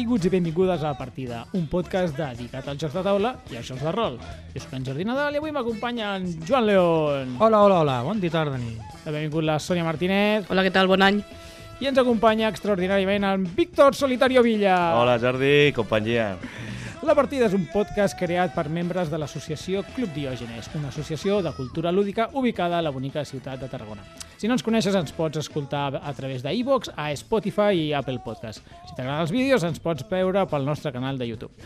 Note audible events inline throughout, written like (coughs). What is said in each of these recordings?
Benvinguts i benvingudes a La Partida, un podcast dedicat als jocs de taula i als jocs de rol. Jo soc en Jordi Nadal i avui m'acompanya en Joan León. Hola, hola, hola, bon dia, tarda, nit. Ha benvingut la Sònia Martínez Hola, què tal? Bon any. i ens acompanya extraordinàriament en Víctor Solitario Villa. Hola Jordi, companyia. La Partida és un podcast creat per membres de l'associació Club Diògenes, una associació de cultura lúdica ubicada a la bonica ciutat de Tarragona. Si no ens coneixes, ens pots escoltar a través d'iVox, a Spotify i Apple Podcast. Si t'agraden els vídeos, ens pots veure pel nostre canal de YouTube.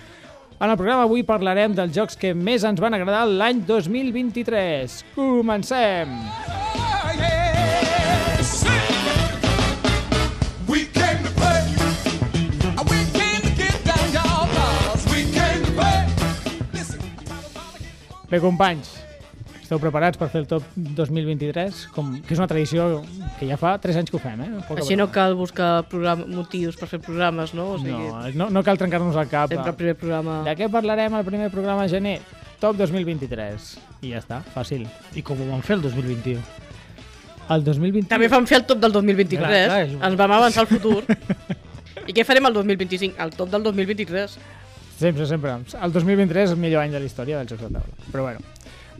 En el programa avui parlarem dels jocs que més ens van agradar l'any 2023. Comencem! We Bé, companys, esteu preparats per fer el top 2023? Com, que és una tradició que ja fa 3 anys que ho fem, eh? Poc a Així no cal buscar programa, motius per fer programes, no? O sigui, No, no, no cal trencar-nos el cap. sempre el primer programa... De què parlarem al primer programa de gener? Top 2023. I ja està, fàcil. I com ho vam fer el 2021? El 2020... També vam fer el top del 2023. Clar, clar, és- Ens vam avançar al futur. (laughs) I què farem el 2025? El top del 2023. Sempre, sempre. El 2023 és el millor any de la història dels jocs de taula. Però bueno.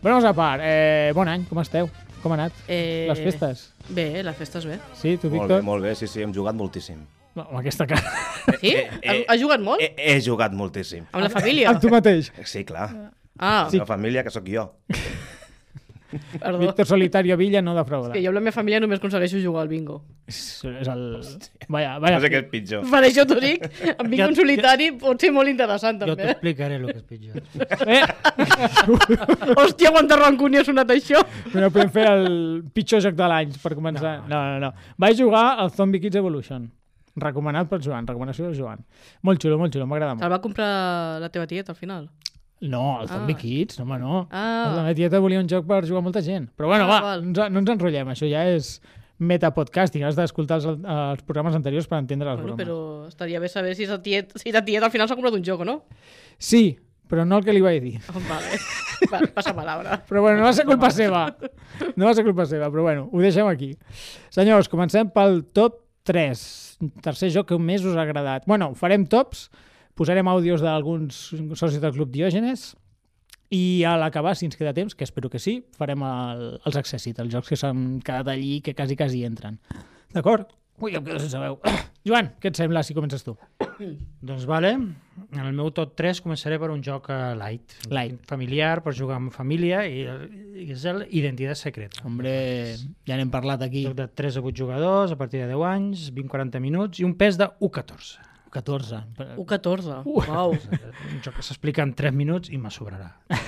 Bromes a part, eh, bon any, com esteu? Com ha anat? Eh, Les festes? Bé, les festes bé. Sí, tu, Molt bé, Víctor? molt bé, sí, sí, hem jugat moltíssim. No, amb aquesta cara. (laughs) Sí? Eh, eh, ha, ha jugat molt? He, he jugat moltíssim. Amb la família? (laughs) Amb tu mateix. Sí, clar. Ah, Sí. La família, que sóc jo. (laughs) perdó. Víctor Solitario Villa no És defrauda. que jo amb la meva família només aconsegueixo jugar al bingo. És, és el... Vaya, vaya. No sé què és pitjor. Per això t'ho dic, amb bingo Ja- en solitari pot ser molt interessant, Jo també. t'explicaré el que és pitjor. Eh, (laughs) Hòstia, quanta rancúnia ha sonat això. no podem fer el pitjor joc de l'any per començar. No, no, no. Vaig jugar al Zombie Kids Evolution. Recomanat per Joan, recomanació del Joan. Molt xulo, molt xulo, m'agrada molt. Te'l va comprar la teva tieta al final? No, el Zombie Ah. Kids, no, home, no. Ah. La meva tieta volia un joc per jugar molta gent. Però bueno, Ah, va, no ens, no ens enrotllem, això ja és metapodcasting, has d'escoltar els, els programes anteriors per entendre les Bueno, bromes. però estaria bé saber si sa tiet, si ta tieta al final s'ha comprat un joc o no. Sí, però no el que li vaig dir. Oh, vale. (laughs) Va, passa palabra. Però bueno, no va ser culpa seva. No va ser culpa seva, però bueno, ho deixem aquí. Senyors, comencem pel top 3. Tercer joc que més us ha agradat. Bueno, farem tops, posarem àudios d'alguns socis del Club Diògenes i a l'acabar, si ens queda temps, que espero que sí, farem el, els accèssits, els jocs que s'han quedat allí que quasi, quasi entren. D'acord? Ui, em quedo sense veu. (coughs) Joan, què et sembla si comences tu? (coughs) doncs vale, en el meu top 3 començaré per un joc eh, light. Light. Familiar, per jugar amb família, i, i és el Identitat Secreta. Hombre, ja n'hem parlat aquí. Joc de 3 a 8 jugadors, a partir de 10 anys, 20-40 minuts, i un pes de 1-14. 14. U14. Uau. (laughs) Un joc que s'explica en 3 minuts i me sobrarà. (laughs)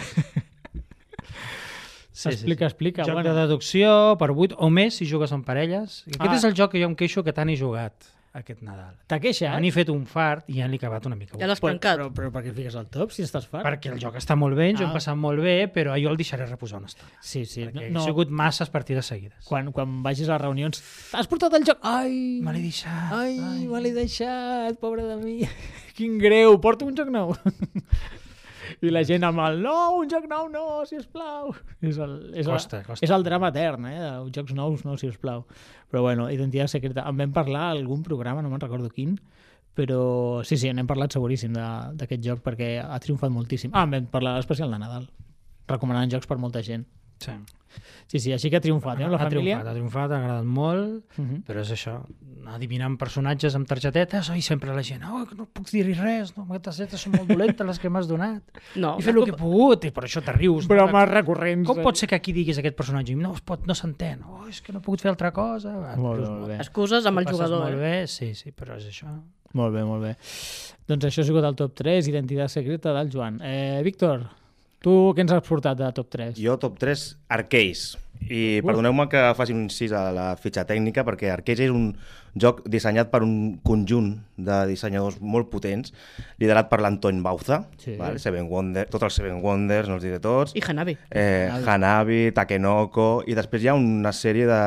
Explica, explica. Joc bueno. de deducció per 8 o més si jugues en parelles. I Aquest Ah. és el joc que jo em queixo que tant he jugat aquest Nadal. T'ha queixat? N'he fet un fart i ja l'he acabat una mica. Ja l'has Però, trencat. però, però per què fiques al top, si estàs fart? Perquè el joc està molt bé, ens ho Ah. hem passat molt bé, però jo el deixaré reposar una estona. Sí, sí. Perquè No, he sigut masses partides seguides. quan, quan vagis a les reunions... Has portat el joc? Ai! Me l'he deixat. Ai, me l'he deixat, pobre de mi. (laughs) Quin greu, porto un joc nou. (laughs) I la gent amb el no, un joc nou no, sisplau. És el, és Costa, el, costa. És el drama etern, eh? de Jocs nous, no, sisplau. Però bueno, identitat secreta. En vam parlar algun programa, no me'n recordo quin, però sí, sí, n'hem parlat seguríssim de- d'aquest joc perquè ha triomfat moltíssim. Ah, en vam parlar a l'especial de Nadal, recomanant jocs per molta gent. Sí. Sí, sí, així que ha triomfat, eh, la ha família. triomfat, ha triomfat, ha agradat molt, Uh -huh. però és això, adivinant personatges amb targetetes, i sempre la gent, oh, no puc dir-hi res, no, les targetes són molt dolentes les que m'has donat. (laughs) No, I fet el que he pogut, i per això te rius. Però no? més recurrents. Com pot ser que aquí diguis aquest personatge? I No, es pot, no s'entén. Oh, és que no he pogut fer altra cosa. Va, Molt rius molt bé. Excuses amb el jugador. Molt Eh? bé, sí, sí, però és això. Molt bé, molt bé. Doncs això ha sigut el top 3, identitat secreta del Joan. Eh, Víctor, tu què ens has portat de top 3? Jo, top 3, Arcades. I perdoneu-me que faci un incís a la fitxa tècnica, perquè Arcades és un joc dissenyat per un conjunt de dissenyadors molt potents, liderat per l'Antony Bauza, Sí. vale? Seven Wonder, tots els Seven Wonders, no els diré tots, I Hanabi. eh, Hanabi, Takenoko, i després hi ha una sèrie de,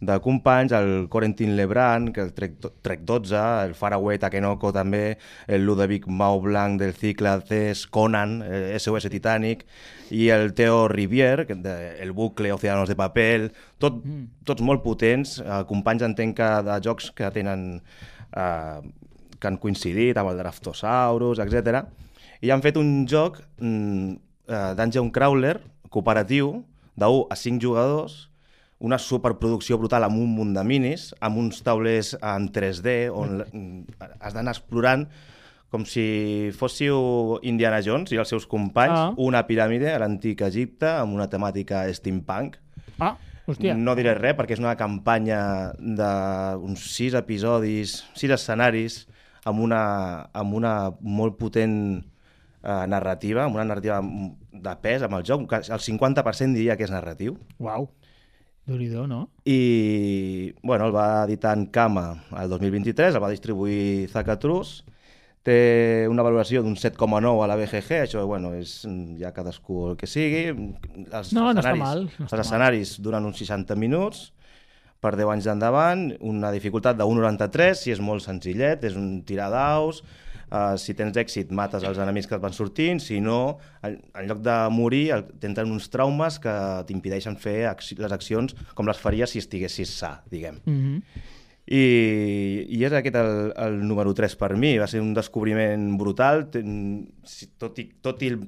de companys, el Corentin Lebrun, que el Trek, Trek 12, el Faraway Takenoko també, el Ludovic Mau Blanc del cicle CES, Conan, eh, SOS Titanic, i el Theo Rivier, que de, el bucle Océanos de Papel, tot, tots molt potents, eh, companys entenc que de jocs que tenen eh, que han coincidit amb el Draftosaurus, etc. I han fet un joc mm, eh, Dungeon Crawler cooperatiu de 1 a 5 jugadors una superproducció brutal amb un munt de minis, amb uns taulers en 3D on mm, has d'anar explorant com si fóssiu Indiana Jones i els seus companys, Ah. una piràmide a l'antic Egipte amb una temàtica steampunk. Ah, hòstia. No diré res perquè és una campanya d'uns sis episodis, sis escenaris, amb una, amb una molt potent eh, narrativa, amb una narrativa de pes amb el joc, el 50% diria que és narratiu. Uau. Duridor, no? I, bueno, el va editar en Kama el 2023, el va distribuir Zacatrus, té una valoració d'un 7,9 a la BGG, això, bueno, és ja cadascú el que sigui. Els No, no està mal, no està els escenaris duren uns 60 minuts, per 10 anys d'endavant, una dificultat de 1,93, si és molt senzillet, és un tirar daus, uh, si tens èxit mates els enemics que et van sortint, si no, en, en lloc de morir, tenen uns traumes que t'impedeixen fer acci les accions com les faries si estiguessis sa, diguem. Mm -hmm. I, i és aquest el, el número 3 per mi, va ser un descobriment brutal, tot i, tot i el,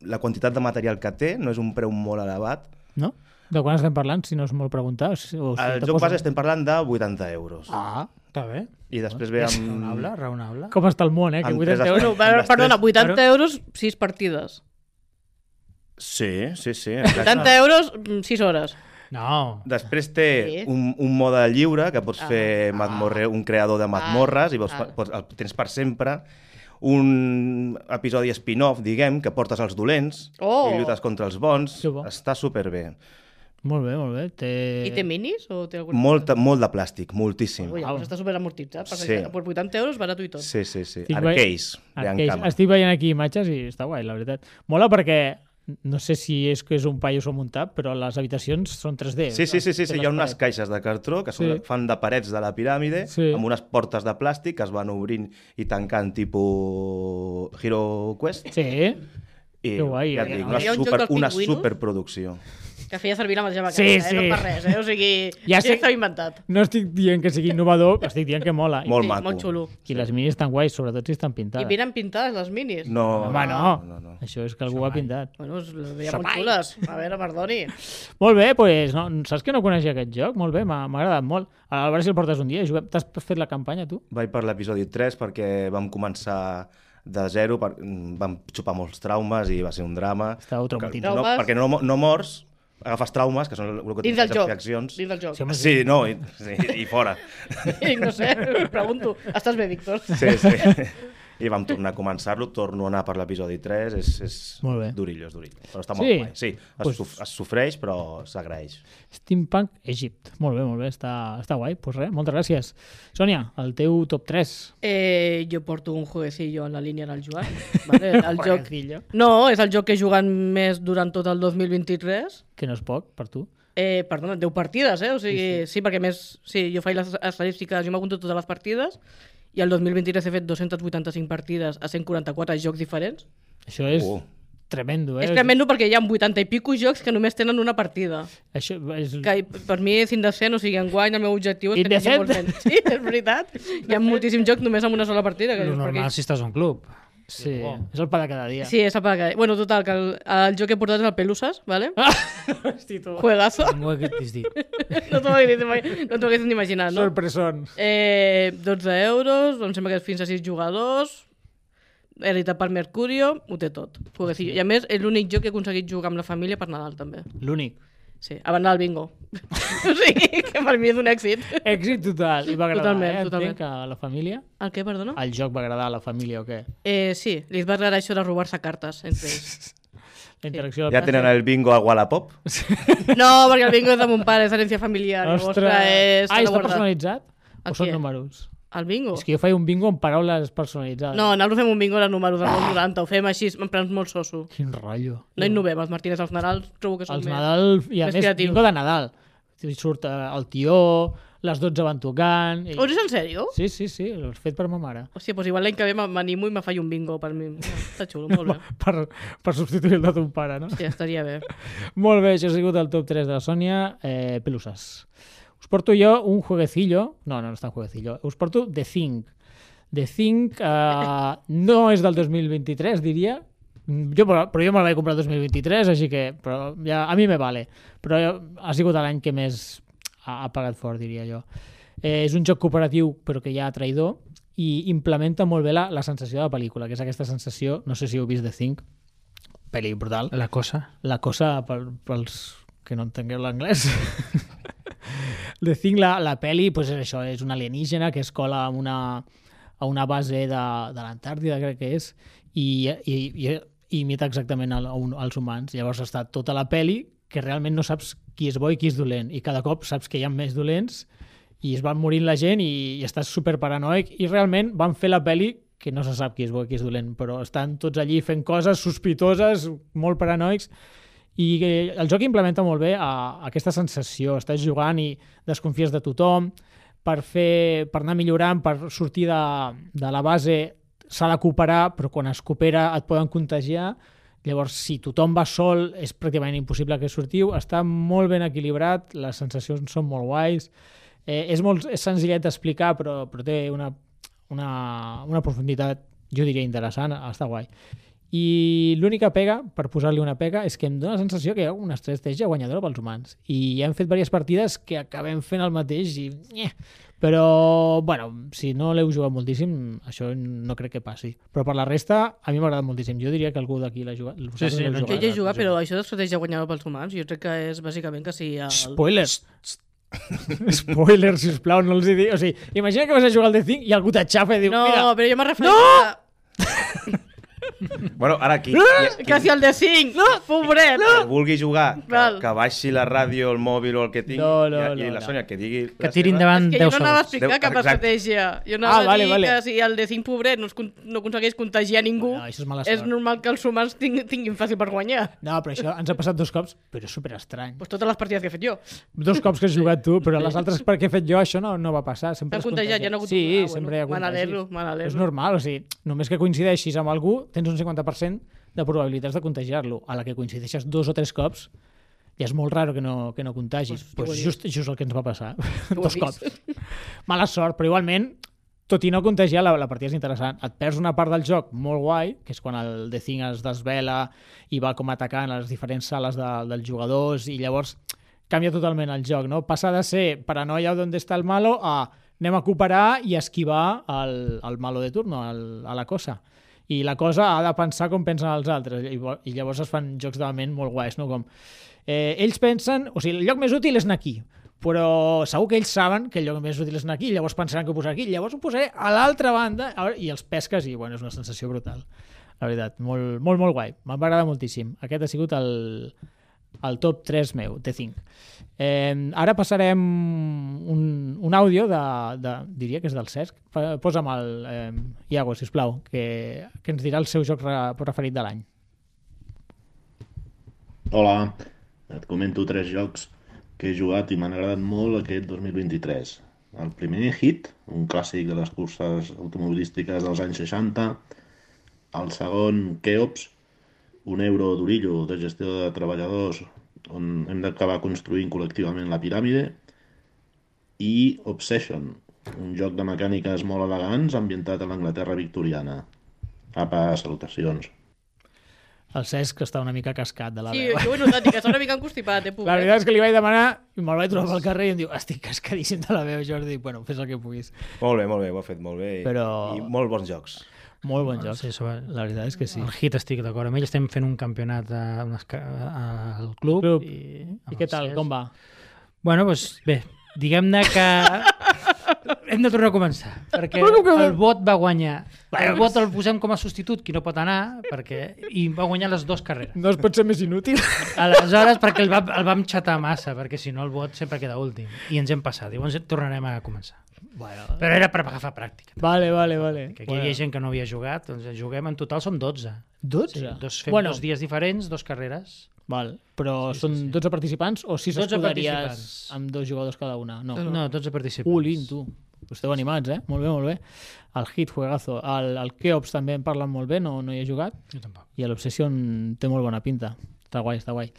la quantitat de material que té, no és un preu molt elevat, No? De quan estem parlant, si no és molt preguntar? O si, el joc poso- base estem parlant de 80 euros. Ah, Està bé. I després ve amb... Raonable, raonable. com està el món, eh? Que Amb 80 tres euros. Bueno, perdona, tres- 80 Però- euros, 6 partides. Sí, sí, sí. 80 euros, 6 hores. No. Després té Sí. un, un mode lliure que pots Ah. fer mazmorre, un creador de mazmorres i vols, ah. pots, el tens per sempre un episodi spin-off, diguem, que portes els dolents Oh. i lluites contra els bons. Que bo. Està superbé. Molt bé, molt bé. Té... I té minis? O té algun... Molt, molt de plàstic, moltíssim. Ui, llavors està super amortitzat. Sí. Per 80 euros, barat i tot. Sí, sí, sí. Estic Arcades, de Arcades. Estic veient aquí imatges i està guai, la veritat. Mola perquè no sé si és que és un paio s'ho muntat, però les habitacions són 3D. Sí, sí, sí, sí, sí. Hi ha unes caixes de cartró que són, Sí. fan de parets de la piràmide Sí. amb unes portes de plàstic que es van obrint i tancant tipus Hero Quest. Sí, I, Que guai. ja et Hi ha- dic, una, un super, una superproducció. Que feia servir la mateixa Sí, mecànica, sí. eh? no per res, eh? O sigui, Ja ja sé- estava inventat. no estic dient que sigui innovador, estic dient que mola. Molt sí, maco. Molt xulo. I les minis estan guais, sobretot si estan I pintades. vienen pintades les minis. No, Home, no. no, no. Això és que algú ho ha pintat. Bueno, es- les veia Sapall. molt xules. A veure, perdoni. Molt bé, doncs, no, saps que no coneixia aquest joc? Molt bé, m'ha agradat molt. A veure si el portes un dia. Juguem- T'has fet la campanya, tu? Vaig per l'episodi 3 perquè vam començar de zero, per, vam xupar molts traumes i va ser un drama. Estàveu Perquè, traumatitzados. no, perquè no, no mors, agafes traumes, que són el que Dins del tens joc. fer accions. Dins del joc. Sí, Sí, no, i, sí, i fora. (laughs) I no sé, (laughs) pregunto. Estàs bé, Víctor? Sí, sí. (laughs) I vam tornar a començar-lo, torno a anar per l'episodi 3, és, és Molt bé. durillo, és durillo. Però està molt Sí? guai. Sí, es, Pues- es sofreix, però s'agraeix. Steampunk Egypt. Molt bé, molt bé. Està, està guai. Doncs pues res, moltes gràcies. Sònia, el teu top 3. Eh, jo porto un jueguecillo en la línia del Joan. (laughs) Vale? El joc... No, és el joc que he jugat més durant tot el 2023. Que no és poc, per tu. Eh, perdona, 10 partides, eh? O sigui, sí, sí. sí perquè més, sí, jo faig les estadístiques, jo m'apunto totes les partides, i el 2023 he fet 285 partides a 144 jocs diferents. Això és Uh. tremendo, eh? És tremendo perquè hi ha 80 i pico jocs que només tenen una partida. Això és... Que per mi és indecent, o sigui, enguany el meu objectiu és que Indecent? tingui molts nens. Sí, és veritat. (laughs) Hi ha moltíssims jocs només amb una sola partida. Que normal perquè... si estàs a un club. Sí, és el pa de cada dia. Sí, és apaga. Bueno, total, que el, el joc que he portat és el Pelusas, ¿vale? (laughs) Hosti, tu. Juegazo. M'ho hagués dit. (laughs) no t'ho haguessis no t'ho haguessis ni imaginat, no? Sorpresons. Eh, 12 euros, em sembla que és fins a 6 jugadors, editat per Mercurio, ho té tot. Jueguecillo. I a més, és l'únic joc que he aconseguit jugar amb la família per Nadal, també. L'únic. Sí, a banda del bingo. (laughs) o sigui, que per mi és un èxit. Èxit total. I va agradar, Totalment, eh? totalment. Entenc que a la família... El què, perdona? El joc va agradar a la família o què? Eh, sí, li va agradar això de robar-se cartes entre ells. (laughs) La interacció... Ja tenen el bingo al Wallapop? (laughs) No, perquè el bingo és de mon pare, és herència familiar. llavors, Ostres! clar, és... Ah, està personalitzat? El O són què? números? El bingo? És que jo faig un bingo amb paraules personalitzades. No, nosaltres fem un bingo de números del 90, ho fem així, en plan molt soso. Quin rotllo. No innovem, els Martínez als Nadals trobo que són Els més... Nadal, i a més més, bingo de Nadal. I Surt eh, el tió, les 12 van tocant... I... Ho dius en sèrio? Sí, sí, sí, l'he fet per ma mare. Hòstia, doncs igual l'any que ve m'animo i me faig un bingo per mi. Està xulo, molt (laughs) bé. Per, per substituir el de ton pare, no? Sí, estaria bé. (laughs) Molt bé, això ha sigut el top 3 de la Sònia. Eh, pelusas. Us porto jo un jueguecillo... No, no, no està un jueguecillo. Us porto The Thing. The Think uh, (laughs) no és del 2023, diria. Jo, però, però jo me la vaig comprar el 2023, així que però ja, a mi me vale. Però ha sigut l'any que més ha, ha pagat fort, diria jo. Eh, és un joc cooperatiu, però que hi ha traïdor, i implementa molt bé la, la sensació de la pel·lícula, que és aquesta sensació, no sé si heu vist The Think, pel·li brutal, La cosa. la cosa pels que no entengueu l'anglès (laughs) The Thing, la, la pel·li pues és això, és un alienígena que es cola a una, a una base de, de l'Antàrtida crec que és i, i, i, i imita exactament el, un, els humans. Llavors està tota la pel·li que realment no saps qui és bo i qui és dolent i cada cop saps que hi ha més dolents i es van morint la gent i, i estàs super paranoic i realment van fer la pel·li que no se sap qui és bo i qui és dolent, però estan tots allí fent coses sospitoses, molt paranoics, i el joc implementa molt bé a, a aquesta sensació. Estàs jugant i desconfies de tothom, per, fer, per anar millorant, per sortir de, de la base s'ha de cooperar, però quan es coopera et poden contagiar, Llavors, si tothom va sol, és pràcticament impossible que sortiu. Està molt ben equilibrat, les sensacions són molt guais. Eh, és molt és senzillet d'explicar, però, però té una, una, una profunditat, jo diria, interessant, està guai. I l'única pega, per posar-li una pega, és que em dóna la sensació que hi ha una estratègia guanyadora pels humans. I hem fet diverses partides que acabem fent el mateix i... Eh. Però, bueno, si no l'heu jugat moltíssim, això no crec que passi. Però per la resta, a mi m'ha agradat moltíssim. Jo diria que algú d'aquí l'ha jugat. sí, l'heu no, Jo jugat. hi he jugat, però això d'estratègia guanyada pels humans, jo crec que és bàsicament que si... El... Spoilers! (laughs) Spoilers, sisplau, no els hi dic. O sigui, imagina que vas a jugar al The Thing i algú t'aixafa i diu, No, mira, però jo m'he referit no! (laughs) Bueno, ara aquí, qui, Que si el de 5, no! pobret! qui vulgui jugar, que, Val. que baixi la ràdio, el mòbil o el que tingui, No, no, i, i no, la no. Sònia que digui... Que la tiri seva. endavant És que 10 jo no anava a segons. explicar Deu- cap exacte. estratègia. Jo anava Ah, a vale, dir vale. que si el de 5 pobret no, es, con- no aconsegueix contagiar ningú, No, això és mala és sort. normal que els humans ting, tinguin fàcil per guanyar. No, però això ens ha passat dos cops, però és super estrany. Pues totes les partides que he fet jo. Dos cops que has jugat tu, però les altres perquè he fet jo això no, no va passar. Sempre T'han es contagiat, contagia. ja no ha hagut- Sí, Ah, bueno, sempre hi ha me n'alegro, contagis. me n'alegro. És normal, o sigui, només que coincideixis amb algú tens un 50% de probabilitats de contagiar-lo. A la que coincideixes dos o tres cops ja és molt raro que no, que no contagis. Pues, Pues, just, just el que ens va passar. (laughs) dos cops. Mala sort, però igualment tot i no contagiar, la, la partida és interessant. Et perds una part del joc molt guai, que és quan el The Thing es desvela i va com atacant a les diferents sales de, dels jugadors i llavors canvia totalment el joc, no? Passa de ser paranoia on està el malo a anem a cooperar i esquivar el, el malo de turno, el, a la cosa. I la cosa ha de pensar com pensen els altres i, i llavors es fan jocs de ment molt guais, no? Com, eh, ells pensen, o sigui, el lloc més útil és anar aquí, però segur que ells saben que el lloc més útil és anar aquí, llavors pensaran que ho posaré aquí, llavors ho posaré a l'altra banda i els pesques i bueno, és una sensació brutal. La veritat, molt, molt, molt guai. M'ha agradat moltíssim. Aquest ha sigut el, el top 3 meu, de 5. Eh, ara passarem un, un àudio de, de, diria que és del Cesc. Posa'm el eh, Iago, sisplau, que, que ens dirà el seu joc re, preferit de l'any. Hola, et comento tres jocs que he jugat i m'han agradat molt aquest 2023. El primer, Hit, un clàssic de les curses automobilístiques dels anys 60. El segon, Keops, un euro d'orillo de gestió de treballadors on hem d'acabar construint col·lectivament la piràmide. I Obsession, un joc de mecàniques molt elegants ambientat a l'Anglaterra victoriana. Apa, salutacions. El Cesc està una mica cascat de la Sí, veu. jo ho he notat, que està una mica encostipat, eh, (laughs) La pobret. veritat és que li vaig demanar i me'l vaig trobar pel carrer i em diu estic cascadíssim de la veu, Jordi. Bueno, fes el que puguis. Molt bé, molt bé, ho ha fet molt bé. Però- I molt bons jocs. Molt bon joc. Sí, sobre... La veritat és que sí. El hit estic d'acord amb ell, estem fent un campionat a, a, a, al club. Club. I, I què tal? Com va? Bueno, doncs bé, diguem-ne que hem de tornar a començar, perquè el vot va guanyar. El vot el posem com a substitut, qui no pot anar, perquè i va guanyar les dues carreres. No es pot ser més inútil. Aleshores, perquè el, va, el vam xatar massa, perquè si no el vot sempre queda últim. I ens hem passat, llavors tornarem a començar. Bueno, Però era per agafar pràctica. vale, vale, vale. Que aquí hi havia gent que no havia jugat, doncs juguem, en total som 12. 12? Sí, dos, fem bueno, dos dies diferents, dos carreres. Val, però Sí, sí, són sí. 12 participants o 6 12 escuderies participants. amb dos jugadors cada una? No. No, 12 participants. Ulin, tu. Esteu animats, eh? Molt bé, molt bé. El Hit, juegazo. El, el Keops també en parlen molt bé, no, no hi he jugat. Jo tampoc. I l'Obsession té molt bona pinta. Està guai, està guai.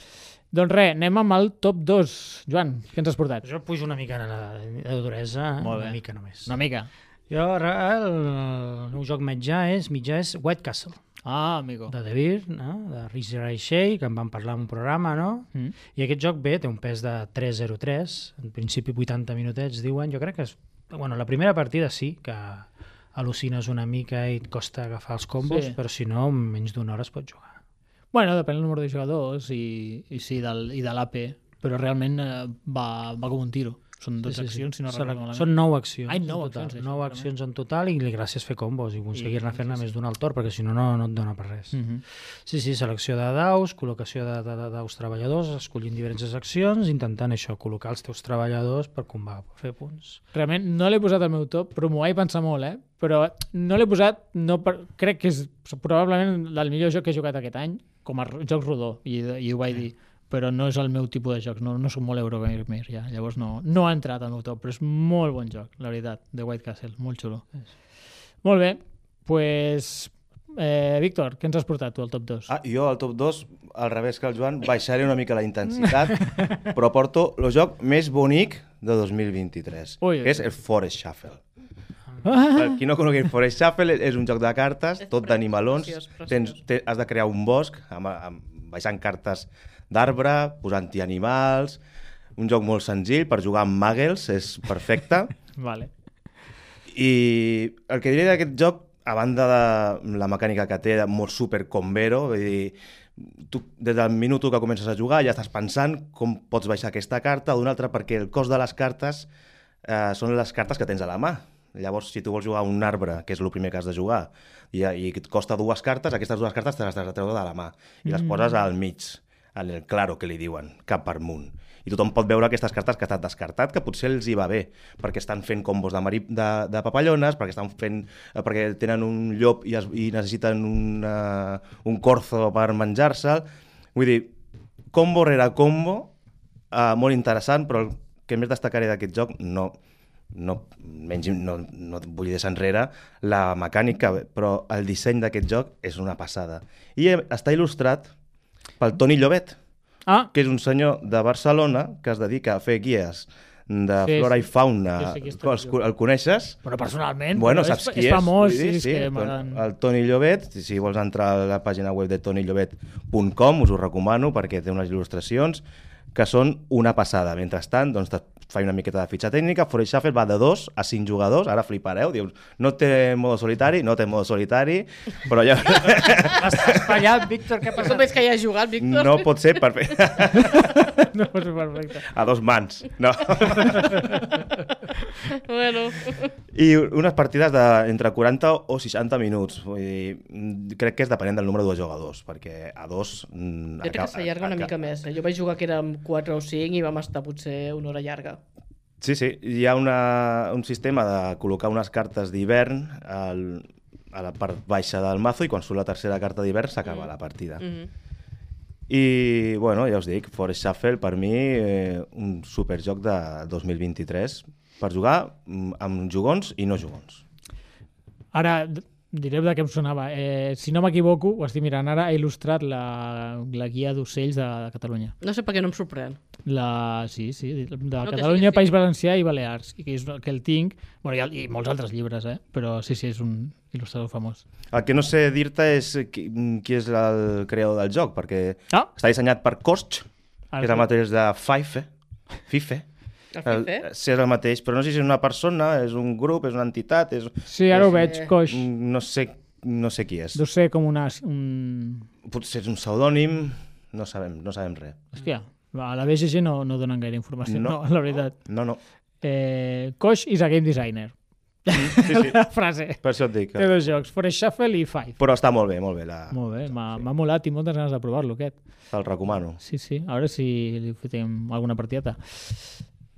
Doncs res, anem amb el top 2. Joan, què ens has portat? Jo pujo una mica en la de duresa, una mica només. Una mica. Jo, el, el meu joc mitjà és, mitjà és White Castle, Ah, amigo. de Beer, no? de Ray Shea, que en vam parlar en un programa, no? Mm. I aquest joc bé, té un pes de 3.03, en principi 80 minutets, diuen. Jo crec que és... Bueno, la primera partida sí, que al·lucines una mica i et costa agafar els combos, Sí. però si no, en menys d'una hora es pot jugar. Bueno, depèn del número de jugadors i, i sí, del, i de l'AP, però realment eh, va, va com un tiro. Són 12 accions, si no Són- recordo malament. Són 9 accions. Ai, en nou total. accions, sí, Nou segurament. accions en total i gràcies fer combos i aconseguir-ne I- fer-ne sí, més d'un al torn, perquè si no, no, no et dona per res. Mhm. Sí, sí, selecció de daus, col·locació de, de, de daus treballadors, escollint diferents accions, intentant això, col·locar els teus treballadors per com va, per fer punts. Realment no l'he posat al meu top, però m'ho vaig pensar molt, eh? Però no l'he posat, no per... crec que és probablement el millor joc que he jugat aquest any, com a joc rodó, i, i ho vaig dir, però no és el meu tipus de jocs, no, no soc molt Eurogamer ja, llavors no, no ha entrat al meu top, però és molt bon joc, la veritat, de White Castle, molt xulo. Molt bé, pues, eh, Víctor, què ens has portat tu al top 2? Ah, jo al top 2, al revés que el Joan, baixaré una mica la intensitat, però porto el joc més bonic de 2023, Ui, ui. que és el Forest Shuffle. Ah, Per qui no conegui el Forest Shuffle, és un joc de cartes, tot d'animalons. Tens, te, has de crear un bosc amb, amb, baixant cartes d'arbre, posant-hi animals... Un joc molt senzill per jugar amb muggles, és perfecte. (laughs) vale. I el que diré d'aquest joc, a banda de la mecànica que té, de molt super combero, vull dir, tu, des del minut que comences a jugar ja estàs pensant com pots baixar aquesta carta o d'una altra, perquè el cost de les cartes eh, són les cartes que tens a la mà. Llavors, si tu vols jugar un arbre, que és el primer que has de jugar, i, i et costa dues cartes, aquestes dues cartes te les has de treure de la mà i les poses al mig, en el claro, que li diuen, cap per amunt. I tothom pot veure aquestes cartes que t'han descartat, que potser els hi va bé, perquè estan fent combos de, mari, de, de papallones, perquè estan fent, eh, perquè tenen un llop i, es, i necessiten una, un corzo per menjar-se'l. Vull dir, combo rere combo, eh, molt interessant, però el que més destacaré d'aquest joc, no, no, menys, no, no et vull deixar enrere la mecànica, però el disseny d'aquest joc és una passada. I eh, està il·lustrat pel Toni Llobet, Ah, que és un senyor de Barcelona que es dedica a fer guies de Sí, flora sí. i fauna. Sí, sí, el, el coneixes? però personalment, Bueno, però saps és, qui és, és? famós, sí, dir, és que el, Toni Llobet, si, vols entrar a la pàgina web de tonillovet.com, us ho recomano perquè té unes il·lustracions que són una passada. Mentrestant, doncs, faig una miqueta de fitxa tècnica. Forest Shuffle va de 2 a 5 jugadors. Ara flipareu. Dius, no té modo solitari? No té modo solitari, però ja... (laughs) Estàs fallat, Víctor, què com veig que hi ha jugat, Víctor? no pot ser perfecte. (laughs) No, és perfecte. A dos mans. No. (laughs) Bueno, I unes partides de entre 40 o 60 minuts. Vull dir, mm, crec que és depenent del número de jugadors, perquè a dos... mm, jo crec que s'allarga una mica més. Eh? Jo vaig jugar que érem 4 o 5 i vam estar potser una hora llarga. Sí, sí. Hi ha una, un sistema de col·locar unes cartes d'hivern al, a la part baixa del mazo i quan surt la tercera carta d'hivern s'acaba la partida. Mm -hmm. I, bueno, ja us dic, Forest Shuffle per mi eh, un superjoc de 2023 per jugar mm, amb jugons i no jugons. Ara, d- diré de què em sonava. Eh, si no m'equivoco, ho estic mirant ara, ha il·lustrat la, la guia d'ocells de, de Catalunya. No sé per què no em sorprèn. La, sí, sí, de que Catalunya, sí, sí. País Valencià i Balears, i que, és, que el tinc, bueno, i, i molts altres llibres, eh? però sí, sí, és un il·lustrador famós. El que no sé dir-te és qui, qui és el creador del joc, perquè Ah, està dissenyat per Koch, Ah, que és el mateix de Fife, Fife. El Fife? sí, és el mateix, però no sé si és una persona, és un grup, és una entitat, és... sí, ara ho Sí. veig, coix. no sé, no sé qui és. Deu ser com una... Un... Potser és un pseudònim, no sabem, no sabem res. Hòstia, a la BGG no, no donen gaire informació, no, No. la veritat. No, no. Eh, Koch is a game designer. Sí, sí, (laughs) La frase. per això et dic. Té Que... dos jocs, Forest Shuffle i Five. Però està molt bé, molt bé, la... Molt bé, m'ha m'ha molat i moltes ganes de provar-lo, aquest. te'l recomano. Sí, sí, a veure si li fotem alguna partideta.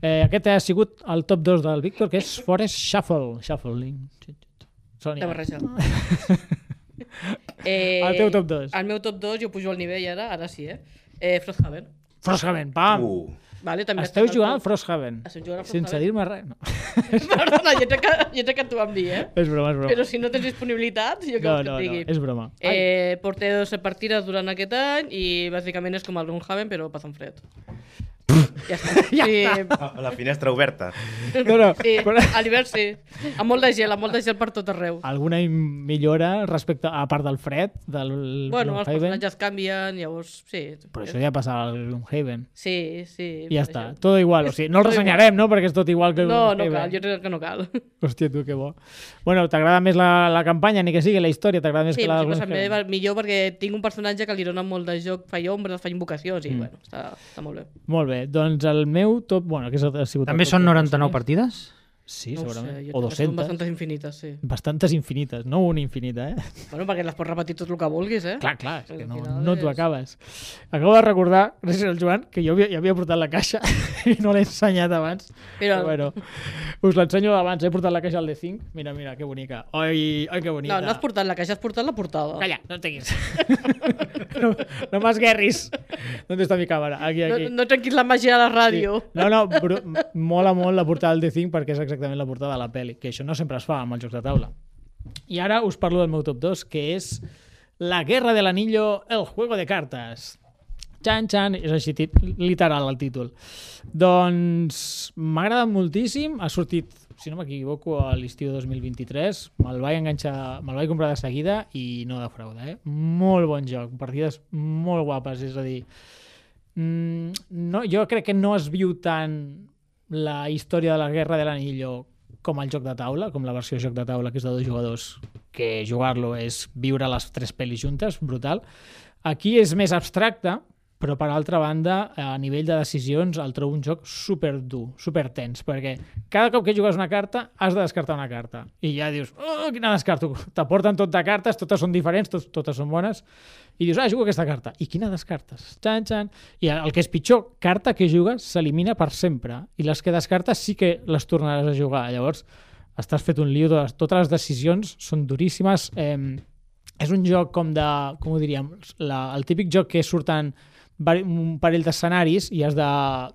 Eh, aquest ha sigut el top 2 del Víctor, que és Forest Shuffle. Shuffling. Sònia. De barreja. (laughs) eh, El teu top dos. El meu top 2, jo pujo al nivell ara, ara sí, eh? eh Frosthaven. Frosthaven, pam! Uh, Vale, també Esteu al jugant a top- Frosthaven. Estem jugant a Sense Frosthaven. dir-me res. No. (laughs) Perdona, jo crec que, jo crec que t'ho vam dir, eh? És broma, és broma. Però si no tens disponibilitat, jo què no, vols que no, et no, digui? és broma. Eh, porté 12 partides durant aquest any i bàsicament és com el Gloomhaven, però passant fred. Ja està. (laughs) Ja sí, La finestra oberta. No, no, sí, però a l'hivern sí. Amb molt de gel, amb molt de gel per tot arreu. alguna millora respecte a part del fred, del Bueno, els Gloomhaven? personatges canvien, llavors, sí. Però això ja passava al Gloomhaven. Sí, sí. I ja està, això. tot igual. O sigui, no el ressenyarem, no?, perquè és tot igual que No, no cal, jo crec que no cal. (laughs) Hòstia, tu, que bo. Bueno, t'agrada més la, la campanya, ni que sigui la història, t'agrada més Sí, que la sí, també va millor perquè tinc un personatge que li dona molt de joc, fa ombres, fa invocacions, i bueno, està, està molt bé. Molt bé, doncs el meu top... Bueno, que ha sigut... el També són que 99 conseguís. partides? Sí, no segurament. sé, o crec que Són 200. bastantes infinites, sí. Bastantes infinites, no una infinita, eh? Bueno, perquè les pots repetir tot el que vulguis, eh? Clar, clar, és que no, no t'ho és- acabes. Acabo de recordar, gràcies al Joan, que jo havia, ja havia portat la caixa (laughs) i no l'he ensenyat abans. Però- Però bueno, us l'ensenyo abans, he portat la caixa al D5. Mira, mira, que bonica. Oi, oi, que bonica. No, no has portat la caixa, has portat la portada. Calla, no et teguis. (laughs) no, no m'esguerris. ¿Dónde está mi càmera? Aquí, No, aquí. no trenquis la màgia de la ràdio. No, no, bru- mola molt la portada del D5 perquè és exactament la portada de la pel·li, que això no sempre es fa amb els jocs de taula. I ara us parlo del meu top 2, que és La guerra del anillo, el juego de cartes. Chan, chan, és així literal el títol. Doncs m'ha agradat moltíssim, ha sortit, si no m'equivoco, a l'estiu 2023, me'l vaig enganxar, me'l vaig comprar de seguida i no defrauda, eh? Molt bon joc, partides molt guapes, és a dir, Mm, no, jo crec que no es viu tant la història de la Guerra de l'Anillo com el joc de taula, com la versió joc de taula que és de dos jugadors, que jugar-lo és viure les tres pel·lis juntes, brutal. Aquí és més abstracte, però per altra banda, a nivell de decisions, el trobo un joc super dur, super tens, perquè cada cop que jugues una carta has de descartar una carta. I ja dius, oh, quina descarto? T'aporten tot de cartes, totes són diferents, tot, totes són bones, i dius, ah, jugo aquesta carta. I quina descartes? Xan, xan. I el que és pitjor, carta que jugues s'elimina per sempre, i les que descartes sí que les tornaràs a jugar. Llavors, estàs fet un lío, totes, totes les decisions són duríssimes. Eh, és un joc com de, com ho diríem, la, el típic joc que surten un parell d'escenaris i, has de,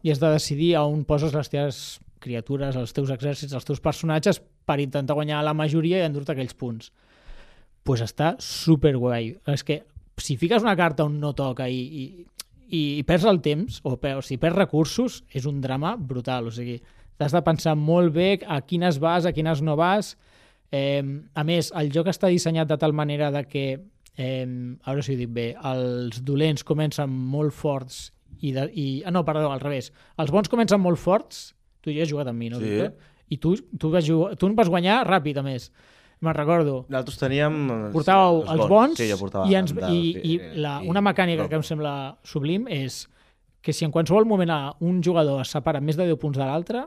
i has de decidir on poses les teves criatures, els teus exèrcits, els teus personatges per intentar guanyar la majoria i endur-te aquells punts. pues està super guai. És que si fiques una carta on no toca i, i, i perds el temps, o, per, o si perds recursos, és un drama brutal. O sigui, t'has de pensar molt bé a quines vas, a quines no vas. Eh, a més, el joc està dissenyat de tal manera de que, eh, a veure si ho dic bé, els dolents comencen molt forts i, de, i ah, no, perdó, al revés. Els bons comencen molt forts, tu ja has jugat amb mi, no? Sí. I tu, tu, vas jugar, tu vas guanyar ràpid, a més. Me'n recordo. Nosaltres teníem... els- Portàveu els bons Sí, jo portava i, ens, i, i sí, la, i- una mecànica no. que em sembla sublim és que si en qualsevol moment un jugador es separa més de 10 punts de l'altre,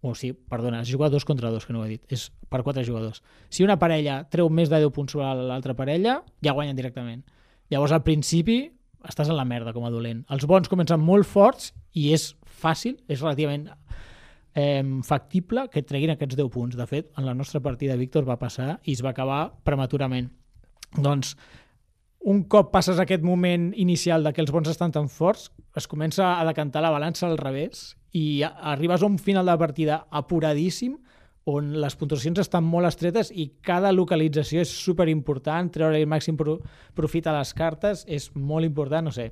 o sí, perdona, es juga dos contra dos, que no ho he dit, és per quatre jugadors. Si una parella treu més de 10 punts sobre l'altra parella, ja guanyen directament. Llavors, al principi, estàs en la merda com a dolent. Els bons comencen molt forts i és fàcil, és relativament eh, factible que treguin aquests 10 punts. De fet, en la nostra partida Víctor va passar i es va acabar prematurament. Doncs, un cop passes aquest moment inicial de que els bons estan tan forts, es comença a decantar la balança al revés i arribes a un final de partida apuradíssim on les puntuacions estan molt estretes i cada localització és super important, treure el màxim pro profit a les cartes és molt important, no sé.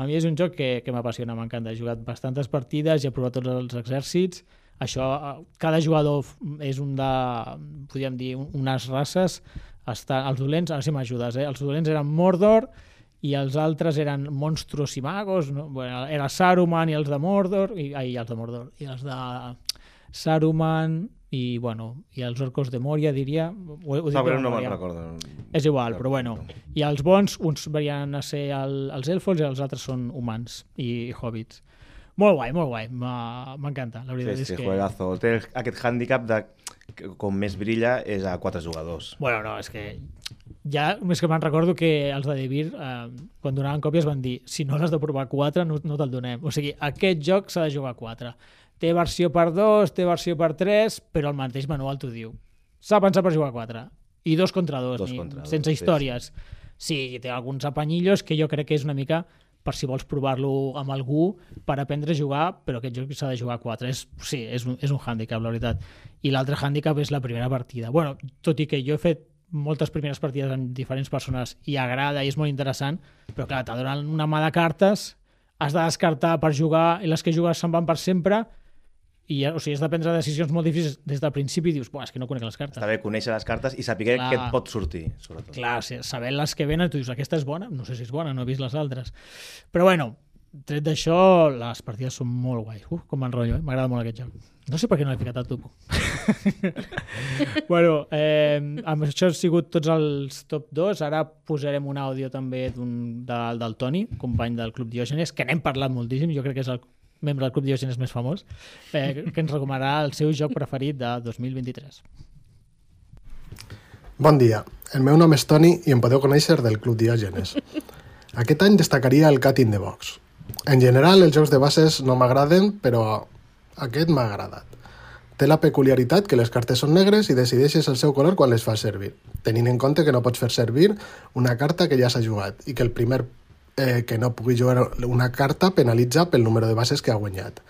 A mi és un joc que, que m'apassiona, m'encanta. He jugat bastantes partides i he provat tots els exèrcits. Això, eh, cada jugador és un de, podríem dir, un- unes races. Està, els dolents, a veure si m'ajudes, eh? Els dolents eren Mordor i els altres eren monstros i magos, no? bueno, era Saruman i els de Mordor, i, ai, els de Mordor, i els de Saruman i, bueno, i els orcos de Moria, diria. Ho, ho dic No, no me'n recordo. És igual, però bueno. I els bons, uns varien a ser el, els elfos i els altres són humans i, hobbits. Molt guai, molt guai. M'encanta, la Sí, veritat sí, és que... juegazo. Té aquest hàndicap de com més brilla és a quatre jugadors. Bueno, no, és que ja, més que me'n recordo que els de Devir, eh, quan donaven còpies, van dir si no l'has de provar 4, no, no te'l donem. O sigui, aquest joc s'ha de jugar 4. Té versió per 2, té versió per 3, però el mateix manual t'ho diu. S'ha pensat per jugar 4. I dos contra dos, Dos ni, contra dos, sense sí, històries. Sí, té alguns apanyillos que jo crec que és una mica per si vols provar-lo amb algú per aprendre a jugar, però aquest joc s'ha de jugar a 4. És, sí, és un, és un hàndicap, la veritat. I l'altre hàndicap és la primera partida. bueno, tot i que jo he fet moltes primeres partides amb diferents persones i agrada i és molt interessant, però clar, te donen una mà de cartes has de descartar per jugar i les que jugues se'n van per sempre i o sigui, has de prendre decisions molt difícils des del principi i dius, és que no conec les cartes. Està bé conèixer les cartes i saber Clar. què et pot sortir, sobretot. Clar, o sigui, sabent les que venen, tu dius, aquesta és bona? No sé si és bona, no he vist les altres. Però bueno, tret d'això, les partides són molt guais. Uf, com m'enrotllo, eh? m'agrada molt aquest joc. No sé per què no l'he ficat al topo. (laughs) bueno, eh, amb això han sigut tots els top 2. Ara posarem un àudio també d'un del, del Toni, company del Club Diògenes, que n'hem parlat moltíssim, jo crec que és el membre del Club Diògenes més famós, eh, que ens recomanarà el seu joc preferit de 2023. Bon dia, el meu nom és Toni i em podeu conèixer del Club Diògenes. Aquest any destacaria el Cat in the Box. En general, els jocs de bases no m'agraden, però aquest m'ha agradat. Té la peculiaritat que les cartes són negres i decideixes el seu color quan les fas servir, tenint en compte que no pots fer servir una carta que ja s'ha jugat i que el primer eh, que no pugui jugar una carta penalitza pel número de bases que ha guanyat.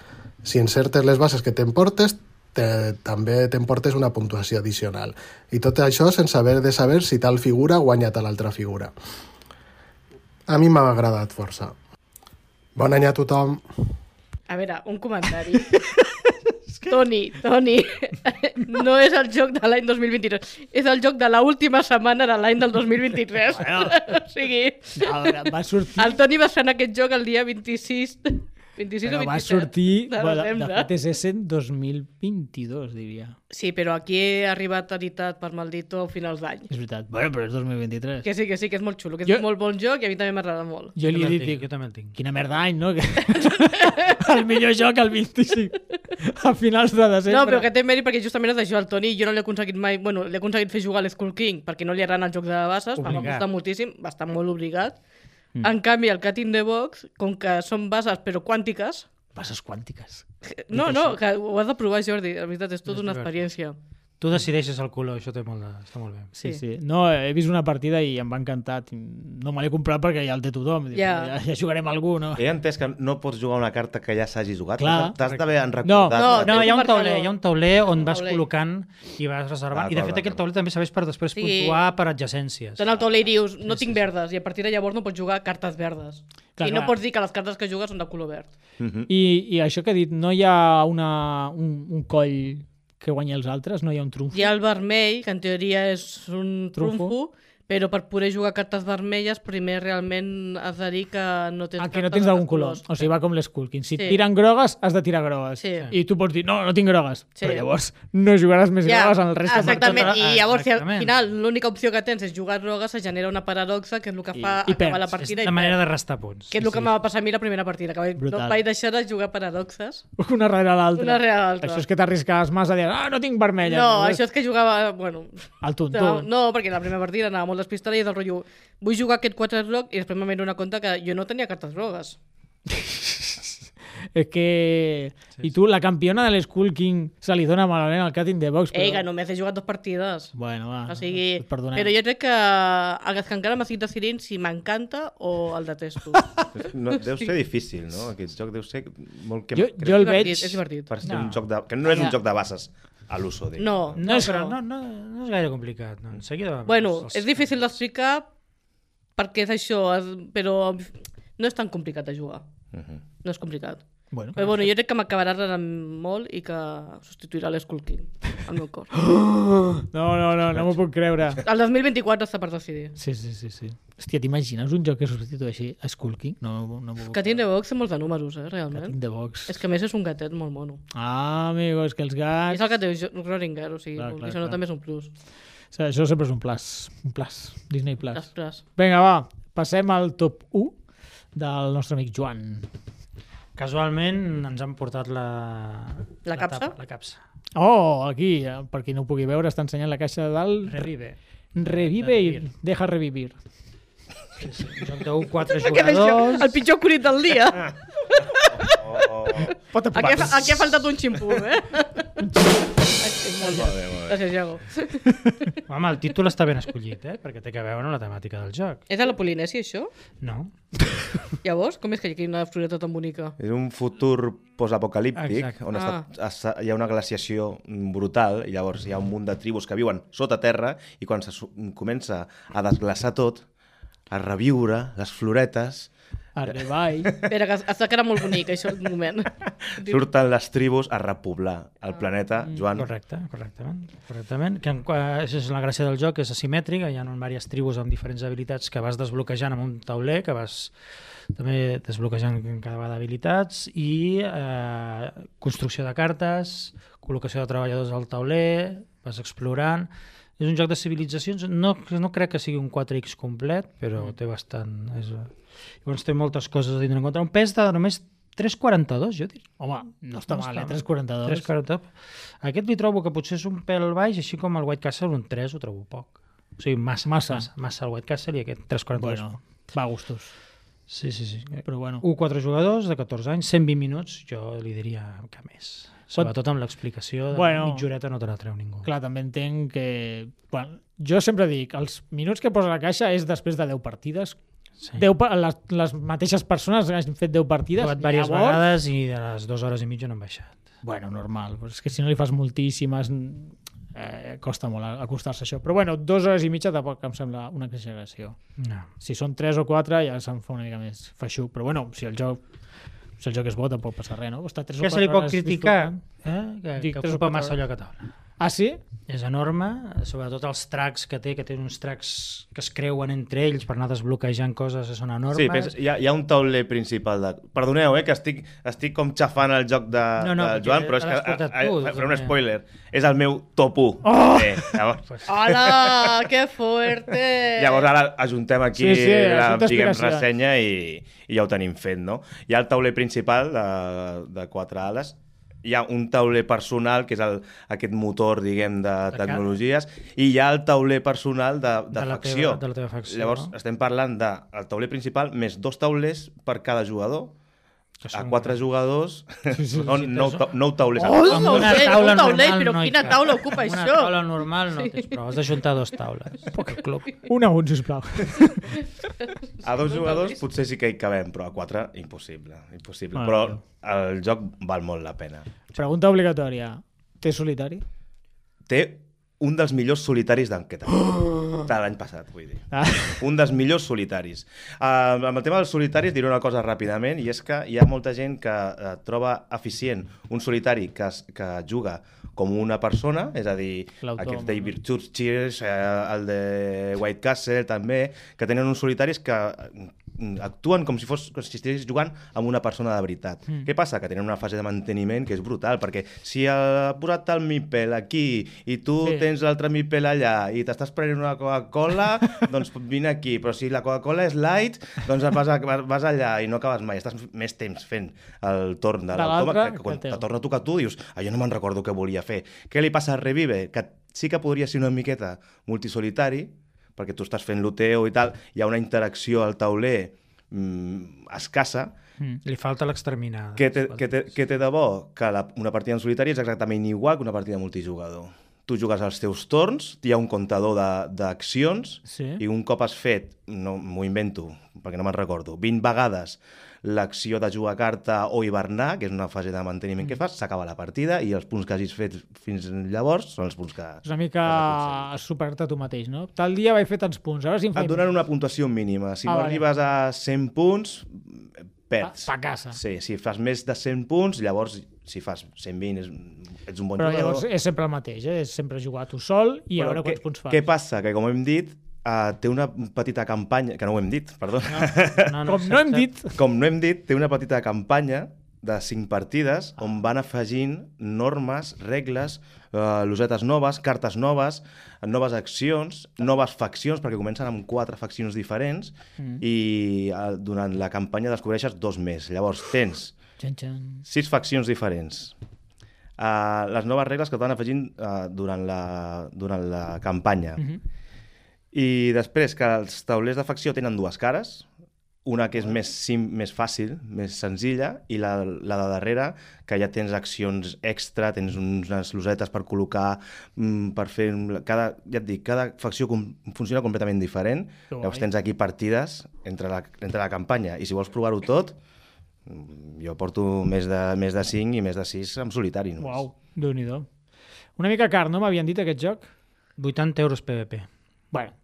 Si encertes les bases que t'emportes, te, també t'emportes una puntuació addicional. I tot això sense haver de saber si tal figura guanya tal altra figura. A mi m'ha agradat força. Bon any a tothom. A veure, un comentari. (laughs) (laughs) Toni, Toni, no és el joc de l'any 2023, és el joc de la última setmana de l'any del 2023. (laughs) o sigui, va sortir... el Toni va estrenar aquest joc el dia 26, 26 Però o 27 va sortir, (laughs) de bueno, de, de fet és Essen 2022, diria. Sí, però aquí he arribat editat per Maldito a finals d'any. És veritat. Bueno, però és 2023. Que sí, que sí, que és molt xulo, que és Jo- molt bon joc i a mi també m'agrada molt. Jo li he dit, dic, jo també el tinc. quina merda d'any, no? Que... (laughs) el millor joc el 25 a finals de desembre. No, però que té mèrit perquè justament és això, el Toni jo no l'he aconseguit mai, bueno, l'he aconseguit fer jugar a l'Skull King perquè no li agraden els jocs de bases, em va costar moltíssim, va estar molt obligat. Mm. En canvi, el Cat in the Box, com que són bases però quàntiques, Bases quàntiques. no, no, que ho has de provar, Jordi, la veritat, és tota una divertit. Tu decideixes el color, això té molt de... està molt bé. Sí, Sí. sí. No, he vist una partida i em va encantar. No me l'he comprat perquè ja el té tothom. Dic, Ja. ja, ja jugarem algú, no? He entès que no pots jugar una carta que ja s'hagi jugat. Clar. T'has d'haver recordat. No, No, hi ha un tauler, hi ha un tauler on vas tauler. col·locant i vas reservant. I de fet aquest tauler també serveix per després Sí. puntuar per adjacències. Tant el tauler i dius, no tinc verdes, i a partir de llavors no pots jugar cartes verdes. Clar, I no clar. pots dir que les cartes que jugues són de color verd. I, I això que he dit, no hi ha una, un, un coll que guanyi els altres? No hi ha un trumfo? Hi ha el vermell, que en teoria és un Trumfo. trumfo, però per poder jugar cartes vermelles primer realment has de dir que no tens Ah, que no tens de d'algun colors. color. O sigui, va com l'Skulking. Si Sí. tiren grogues, has de tirar grogues. Sí. I tu pots dir, no, no tinc grogues. Sí. Però llavors no jugaràs més grogues en el reste de exactament. partits. I llavors, si al final l'única opció que tens és jugar grogues, se genera una paradoxa, que és el que I- fa i acabar la partida. És i la manera de restar punts. Que és el que em va passar a mi la primera partida, que vaig, Brutal. no vaig deixar de jugar paradoxes. (laughs) Una darrere l'altra. Una darrere l'altra. Això és que t'arriscaves massa a dir, ah, no tinc vermella. No, això és que jugava... Bueno, El (laughs) tonto. no, no, perquè la primera partida anava molt despistada i és del rotllo vull jugar aquest 4 groc i després m'he una compte que jo no tenia cartes grogues. (laughs) És que... I tu, la campiona de l'Skull King, se li dona malament al Cat in the Box. Ei, que només he jugat dues partides. Bueno, va. O sigui, et perdonem. però jo crec que el que encara m'estic decidint si m'encanta o el detesto. (laughs) No, deu ser difícil, no? Aquest joc deu ser molt... Que, Jo, crec jo el és veig... és divertit. per ser No. un joc de... Que no és un joc de bases a l'uso, dic. No, No, No és però no, no, no és gaire complicat. No. Seguida... bueno, els- és difícil d'explicar perquè és això, però no és tan complicat de jugar. Mhm. No és complicat. Bueno, Però bueno, jo crec que m'acabarà agradant molt i que substituirà l'Skull King al meu cor. (gasps) no, no, no, no m'ho puc creure. El 2024 està per decidir. Sí, sí, sí. sí. Hòstia, t'imagines un joc que substitueixi a Skull King? No, no, no m'ho puc Que tiene box té molts de números, eh, Cat realment. in the Box. És que a més és un gatet molt mono. Ah, amigo, és que els gats... és el que té Jo- Roringer, o sigui, Clar, clar, això no clar. també és un plus. O sigui, Això sempre és un plus. Un plus. Disney Plus. Després. Vinga, va. Passem al top 1 del nostre amic Joan. Casualment ens han portat la... La capsa? tapa, la capsa. Oh, aquí, eh, per qui no ho pugui veure, està ensenyant la caixa de dalt. Revive. Revive i deja revivir. Sí, sí. Un joc de 1, 4 Què és això? jugadors. El pitjor curit del dia. (laughs) Oh, Pot Aquí ha, aquí ha faltat un ximpú, eh? (laughs) molt. Gràcies, Iago. Home, el títol està ben escollit, eh? Perquè té que veure amb la temàtica del joc. És a la Polinèsia, això? No? (laughs) Llavors, com és que hi ha una floreta tan bonica? És un futur postapocalíptic on Ah. està, hi ha una glaciació brutal i llavors hi ha un munt de tribus que viuen sota terra i quan se comença a desglaçar tot, a reviure les floretes, Arribai. Espera, que està que era molt bonic, això, un moment. (laughs) Surten les tribus a repoblar el planeta, Joan. Correcte, correctament. correctament. Que, en- això és la gràcia del joc, és asimètrica, hi ha diverses tribus amb diferents habilitats que vas desbloquejant amb un tauler, que vas també desbloquejant cada vegada habilitats i eh, construcció de cartes, col·locació de treballadors al tauler, vas explorant... És un joc de civilitzacions, no, no crec que sigui un 4X complet, però té bastant... És, llavors té moltes coses a tindre en compte. Un pes de només 3,42, jo diria. Home, no està No mal, eh? mal. 3,42. 3,42. Aquest li trobo que potser és un pèl baix, així com el White Castle, un 3 ho trobo poc. O sigui, massa, Massa. massa, massa el White Castle i aquest 3,42. Bueno, va a gustos. Sí, sí, sí. Però bueno. Un 4 jugadors de 14 anys, 120 minuts, jo li diria que més. Sobretot amb l'explicació de Bueno. mitja horeta no te la treu ningú. Clar, també entenc que... Bueno, jo sempre dic, els minuts que posa la caixa és després de 10 partides. Sí. 10, pa- les, les mateixes persones han fet 10 He partides. provat diverses vegades i de les dues hores i mitja no han baixat. Bueno, normal, però és que si no li fas moltíssimes eh, costa molt acostar-se a això. Però bueno, dues hores i mitja tampoc em sembla una exageració. No. Si són tres o quatre ja se'n fa una mica més feixuc. Però bueno, si el joc si el joc és bo tampoc passa res, no? Està tres o Què se quatre li pot criticar? Eh? Que, Dic que ocupa massa lloc a taula. Ah, sí? És enorme, sobretot els tracks que té, que té uns tracks que es creuen entre ells per anar desbloquejant coses que són enormes. Sí, pensa, hi, ha, hi ha un tauler principal de... Perdoneu, eh, que estic, estic com xafant el joc de, No, no, del perquè Joan, però és que... a- a- tu, faré un spoiler. És el meu top 1. Oh! Eh, llavors, (laughs) Hola, que fuerte! llavors ara ajuntem aquí Sí, sí, la diguem, ressenya i, i ja ho tenim fet, no? Hi ha el tauler principal de, de quatre ales, hi ha un tauler personal, que és el, aquest motor, diguem, de tecnologies, i hi ha el tauler personal de, de, De la facció. teva- de la teva facció, Llavors, no? estem parlant del de, tauler principal més dos taulers per cada jugador, a són- quatre jugadors, (laughs) sí, sí, no, nou, ta- nou taulers. Oh, no una sé, taula normal però no quina taula ocupa Amb això? Una taula normal no tens prou, has d'ajuntar dos taules. (laughs) Poc club. Un a un, sisplau. A dos jugadors potser sí que hi cabem, però a quatre, impossible. impossible. Ah, però no. el joc val molt la pena. Pregunta obligatòria. Té solitari? Té un dels millors solitaris d'enquesta. (gasps) De l'any passat, vull dir. Ah. Un dels millors solitaris. Uh, amb el tema dels solitaris diré una cosa ràpidament, i és que hi ha molta gent que uh, troba eficient un solitari que, es, que juga com una persona, és a dir, aquests David Churchill, uh, el de White Castle també, que tenen uns solitaris que actuen com si, fos, com si estigués jugant amb una persona de veritat. Mm. Què passa? Que tenen una fase de manteniment que és brutal, perquè si ha posat el mipel aquí i tu Sí. tens l'altre mipel allà i t'estàs prenent una Coca-Cola, (laughs) doncs vine aquí. Però si la Coca-Cola és light, doncs vas, a, vas- allà i no acabes mai. Estàs més temps fent el torn de l'altre que, quan te torna a tocar tu dius ah, jo no me'n recordo què volia fer. Què li passa a Revive? Que sí que podria ser una miqueta multisolitari, perquè tu estàs fent lo teu i tal, hi ha una interacció al tauler mm, escassa, Li falta l'exterminada. què té, què, té, què té de bo? Que la, una partida en solitari és exactament igual que una partida multijugador. Tu jugues als teus torns, hi ha un comptador d'accions, Sí. i un cop has fet, no m'ho invento, perquè no me'n recordo, 20 vegades l'acció de jugar carta o hivernar, que és una fase de manteniment que fas, s'acaba la partida i els punts que hagis fet fins llavors són els punts que... És una mica superar-te tu mateix, no? Tal dia vaig fer tants punts, ara si em Et donen una puntuació mínima. Si Ah, no vale. arribes a 100 punts, perds. Pa- pa casa. Sí, si fas més de 100 punts, llavors, si fas 120, és, ets un bon Però jugador. llavors és sempre el mateix, eh? És sempre jugar tu sol i a Però veure què, quants punts fas. Què passa? Que, com hem dit, uh, té una petita campanya... Que no ho hem dit, perdó. No, (laughs) Com no hem dit... Com no hem dit, té una petita campanya de cinc partides on van afegint normes, regles, uh, losetes noves, cartes noves, noves accions, noves faccions, perquè comencen amb quatre faccions diferents mm. i uh, durant la campanya descobreixes dos més. Llavors tens xan. sis faccions diferents. Uh, les noves regles que et van afegint uh, durant, la, durant la campanya. Mhm. I després que els taulers de facció tenen dues cares, una que és més, sim, més fàcil, més senzilla, i la, la de darrere, que ja tens accions extra, tens unes losetes per col·locar, mm, per fer... Cada, ja et dic, cada facció com, funciona completament diferent. Que Llavors tens aquí partides entre la, entre la campanya, i si vols provar-ho tot, mm, jo porto més de, més de 5 i més de 6 en solitari. només. Uau, déu nhi Una mica car, no m'havien dit aquest joc? 80 euros PVP. Bueno,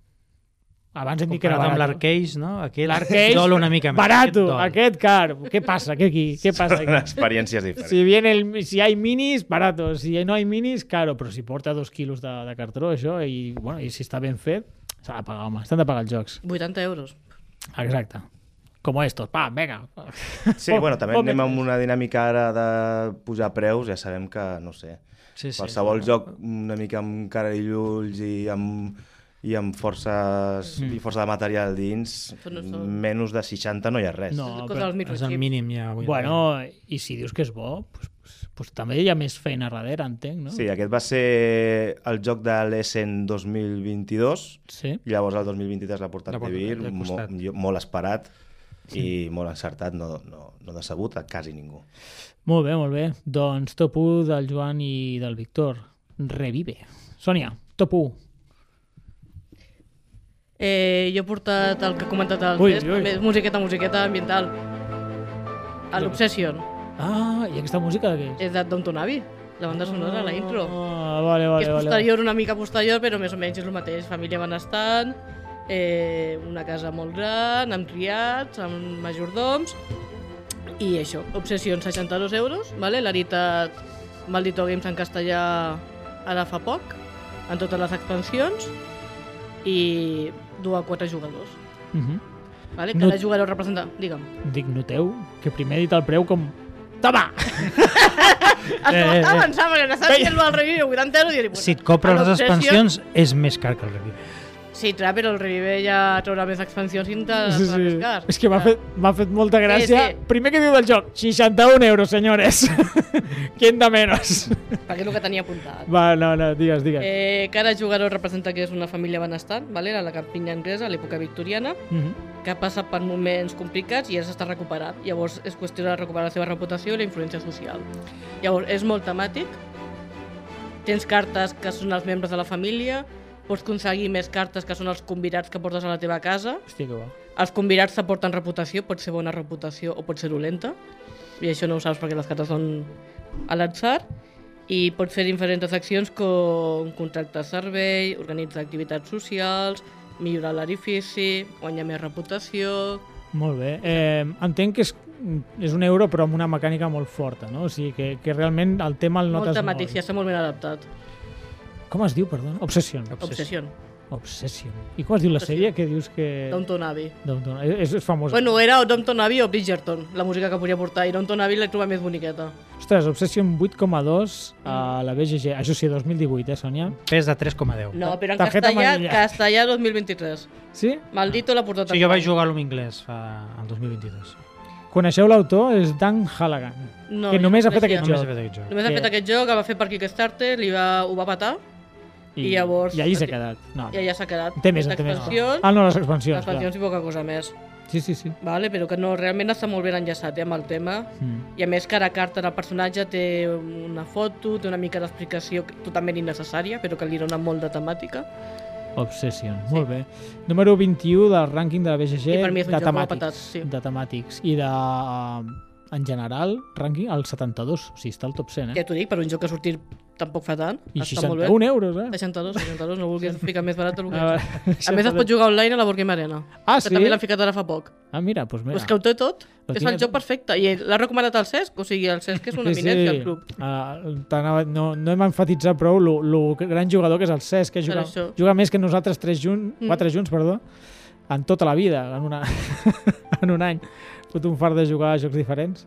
Abans hem dit que era amb barat. l'Arcade, no? Aquest L'arcade, dol una mica més. barato, aquest car. Què passa? Què aquí? Què (laughs) passa Són aquí? experiències (laughs) diferents. Si, viene el, si hay minis, barato. Si no hay minis, caro. Però si porta dos quilos de, de cartró, això, i, bueno, i si està ben fet, s'ha de pagar, home. Estan de pagar els jocs. 80 euros. Exacte. Com estos. Pa, venga. (laughs) Sí, bueno, també anem amb una dinàmica ara de pujar preus, ja sabem que, no sé, Sí, sí. qualsevol joc una mica amb cara i ulls i amb, i amb forces Mm. i força de material dins, no són- menys de 60 no hi ha res. No, però- És el mínim ja. Avui Bueno, i si dius que és bo, pues, pues, pues també hi ha més feina darrere, entenc, no? Sí, aquest va ser el joc de l'Essen 2022 Sí. i llavors el 2023 l'ha portat portat al mo, molt esperat i molt encertat, no, no, no decebut a quasi ningú. Molt bé, molt bé. Doncs top 1 del Joan i del Víctor. Revive. Sònia, top 1. Eh, jo he portat el que ha comentat el Ui, Cesc, ui. musiqueta, musiqueta ambiental. A l'Obsession. Ah, i aquesta música de què és? És de Downton Abbey, la banda sonora, la intro. Ah, vale, que vale, és vale. posterior, una mica posterior, però més o menys és el mateix. Família benestant, eh, una casa molt gran, amb criats, amb majordoms, i això, Obsession, 62 euros, vale? l'heritat Maldito Games en castellà ara fa poc, en totes les expansions, i dur a quatre jugadors. Uh -huh. Vale? Cada jugador representa... Digue'm. Dic, noteu que primer he dit el preu com... Toma! (laughs) Estava Eh, eh, eh. avançant perquè n'estava el review, 80 euros, i dic, Si et compres les expansions, és més car que el Revive. Sí, clar, però el Revive ja traurà més expansions i te Sí, sí. És que m'ha fet, fet molta gràcia. sí. Primer que diu del joc, 61 euros, senyores. (laughs) ¿Quién da menos? Perquè és el que tenia apuntat. Va, no, no, digues, digues. Eh, cada jugador representa que és una família benestant, vale? a la campinya anglesa, a l'època victoriana, Uh -huh. que passa per moments complicats i ja s'està recuperant. Llavors és qüestió de recuperar la seva reputació i la influència social. Llavors és molt temàtic, tens cartes que són els membres de la família, pots aconseguir més cartes que són els convidats que portes a la teva casa, Hòstia, que bo. els convidats t'aporten reputació, pot ser bona reputació o pot ser dolenta, i això no ho saps perquè les cartes són a l'atzar, i pots fer diferents accions com contractar servei, organitzar activitats socials, millorar l'edifici, guanyar més reputació... Molt bé. Eh, entenc que és, és un euro però amb una mecànica molt forta, no? O sigui, que, que realment el tema el Molt notes temàtic, molt. ja està molt ben adaptat. Com es diu, perdona? Obsession. Obsession. Obsession. I com es diu la sèrie? Que dius que... Downton Abbey. Downton. És, és famosa. Bueno, era o Downton Abbey o Bridgerton, la música que podia portar, i Downton Abbey l'he trobat més boniqueta. Ostres, Obsession 8,2 a la BGG. Això sí, 2018, eh, Sònia? Pes de 3,10. No, però en castellà, amarilla. castellà 2023. Sí? Maldito l'ha portat Sí, jo vaig jugar a l'home anglès fa, el 2022. Coneixeu l'autor? És Dan Halligan. No, que jo només no ha fet coneixia. aquest Només joc. he fet aquest joc. Només ha Que- fet aquest joc, el va fer per Kickstarter, li va, ho va patar I llavors- I allí s'ha quedat. No. i allà s'ha quedat. Té més, té més. Ah, no, les expansions, les expansions i poca cosa més. clar. Sí, sí, sí. Vale, però que no, realment està molt ben enllaçat eh, amb el tema. Mm. I a més, cada carta del personatge té una foto, té una mica d'explicació totalment innecessària, però que li dona molt de temàtica. Obsession, molt bé. Número 21 del rànquing de la BGG I de temàtics. patat, sí. De temàtics. I de, uh, en general, rànquing al 72. O sigui, està al top 100, Ja eh? t'ho dic, per un joc que ha sortit tampoc fa tant. I està molt bé. 61 euros, eh? 62, 62, no vulguis (laughs) ficar més barat que Ah, és. (laughs) A més, es pot jugar online a la Board Game Arena. Ah, que sí? també l'han ficat ara fa poc. Ah, mira, doncs mira. Pues que ho té tot. Ho és el joc perfecte. I l'ha recomanat el Cesc, o sigui, el Cesc és una eminència al club. Uh, no, no hem enfatitzat prou el gran jugador que és el Cesc, que juga, juga més que nosaltres tres junts, Mm. quatre junts, perdó, en tota la vida, en, una, (laughs) en un any. Tot un fart de jugar a jocs diferents.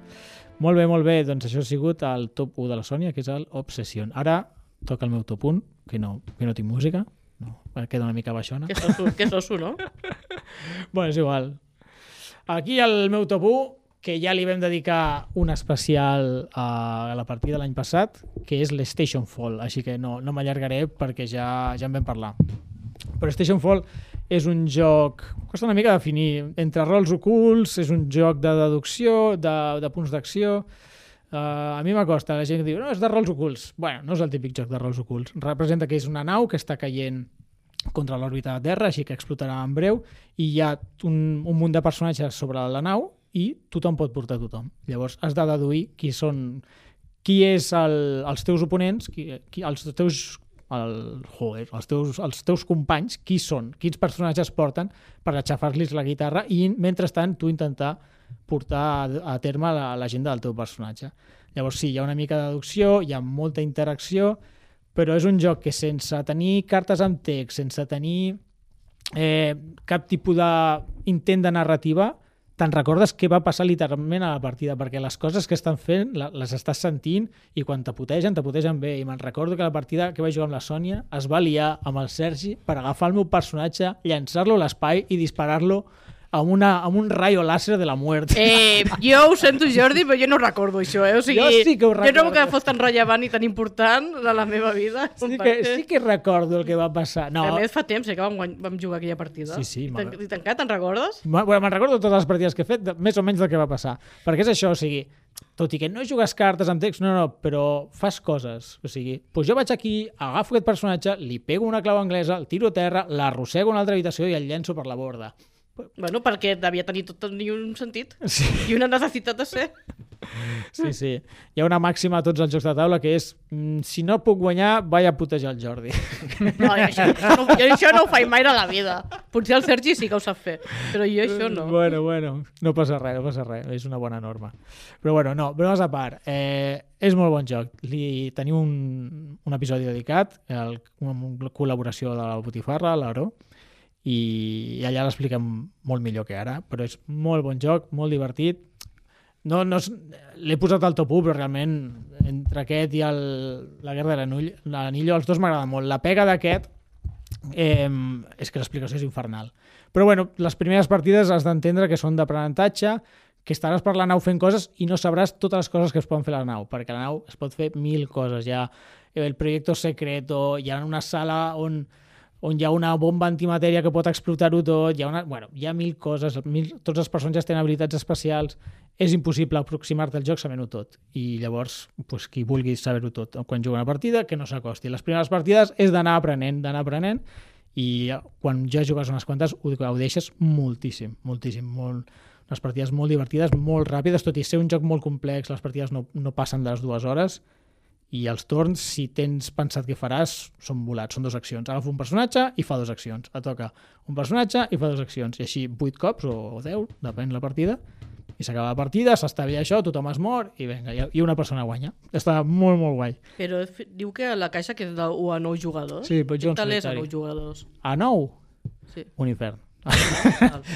Molt bé, molt bé. Doncs això ha sigut el top 1 de la Sònia, que és el Obsession. Ara toca el meu top 1, que no, que no tinc música. No, queda una mica baixona. Que soso, que no? (laughs) Bueno, és igual. Aquí el meu top 1, que ja li vam dedicar un especial a la partida l'any passat, que és l'Station Fall, així que no, no m'allargaré perquè ja, ja en vam parlar. Però Station Fall és un joc, costa una mica definir, entre rols ocults, és un joc de deducció, de, de punts d'acció, Uh, a mi m'acosta, la gent diu no, és de rols ocults. Bueno, no és el típic joc de rols ocults. Representa que és una nau que està caient contra l'òrbita de Terra, així que explotarà en breu, i hi ha un, un munt de personatges sobre la nau i tothom pot portar tothom. Llavors has de deduir qui són qui és el, els teus oponents, qui, qui, els teus el, joder, els, teus, els teus companys qui són, quins personatges porten per aixafar-los la guitarra i mentrestant tu intentar portar a, a terme la- l'agenda del teu personatge. Llavors sí, hi ha una mica de deducció, hi ha molta interacció, però és un joc que sense tenir cartes amb text, sense tenir eh, cap tipus d'intent de narrativa, te'n recordes què va passar literalment a la partida, perquè les coses que estan fent les estàs sentint i quan te putegen, te putegen bé. I me'n recordo que la partida que vaig jugar amb la Sònia es va liar amb el Sergi per agafar el meu personatge, llançar-lo a l'espai i disparar-lo amb, una, amb un rayo láser de la muerte. Eh, jo ho sento, Jordi, però jo no recordo això, eh? O sigui, Jo sí que ho Jo no recordo. que fos tan rellevant i tan important de la meva vida. Sí que, sí que recordo el que va passar. No, A més, fa temps eh, que vam, guany- vam jugar aquella partida. Sí, sí, I. I tancat, te'n recordes? Bueno, me'n recordo totes les partides que he fet, més o menys del que va passar. Perquè és això, o sigui, tot i que no jugues cartes amb text, no, no, però fas coses. O sigui, doncs jo vaig aquí, agafo aquest personatge, li pego una clau anglesa, el tiro a terra, l'arrossego a una altra habitació i el llenço per la borda. Bueno, perquè devia tenir tot ni un sentit. Sí. I una necessitat de ser. Sí, sí. Hi ha una màxima a tots els jocs de taula que és mm, si no puc guanyar, vaig a putejar el Jordi. No, jo això, no, jo això no ho faig mai a la vida. Potser el Sergi sí que ho sap fer, però jo això no. Bueno, bueno, no passa res, no passa res, és una bona norma. Però bueno, no, bromes a part, eh, és molt bon joc. Li, tenim un, un episodi dedicat, el, una col·laboració de la Botifarra, l'Aro, i, allà l'expliquem molt millor que ara, però és molt bon joc, molt divertit. No, no L'he posat al top 1, però realment entre aquest i el, la Guerra de l'Anillo, els dos m'agraden molt. La pega d'aquest eh, és que l'explicació és infernal. Però bueno, les primeres partides has d'entendre que són d'aprenentatge, que estaràs per la nau fent coses i no sabràs totes les coses que es poden fer la nau, perquè la nau es pot fer mil coses. Hi ha el projecte secreto, hi ha una sala on on hi ha una bomba antimatèria que pot explotar-ho tot, hi ha, una, bueno, hi ha mil coses, mil, tots els personatges tenen habilitats especials, és impossible aproximar-te al joc sabent-ho tot. I llavors, pues, qui vulgui saber-ho tot quan juga una partida, que no s'acosti. Les primeres partides és d'anar aprenent, d'anar aprenent, i quan ja jugues unes quantes ho gaudeixes moltíssim, moltíssim, molt, unes partides molt divertides, molt ràpides, tot i ser un joc molt complex, les partides no, no passen de les dues hores, i els torns, si tens pensat què faràs, són volats, són dues accions. Agafa un personatge i fa dues accions. Et toca un personatge i fa dues accions. I així vuit cops o deu, depèn la partida, i s'acaba la partida, s'està bé això, tothom es mor i venga, i una persona guanya. Està molt, molt guai. Però diu que la caixa que és de 1 a 9 jugadors. Sí, però jo en és a solitari. 9 jugadors? A nou, Sí. un infern.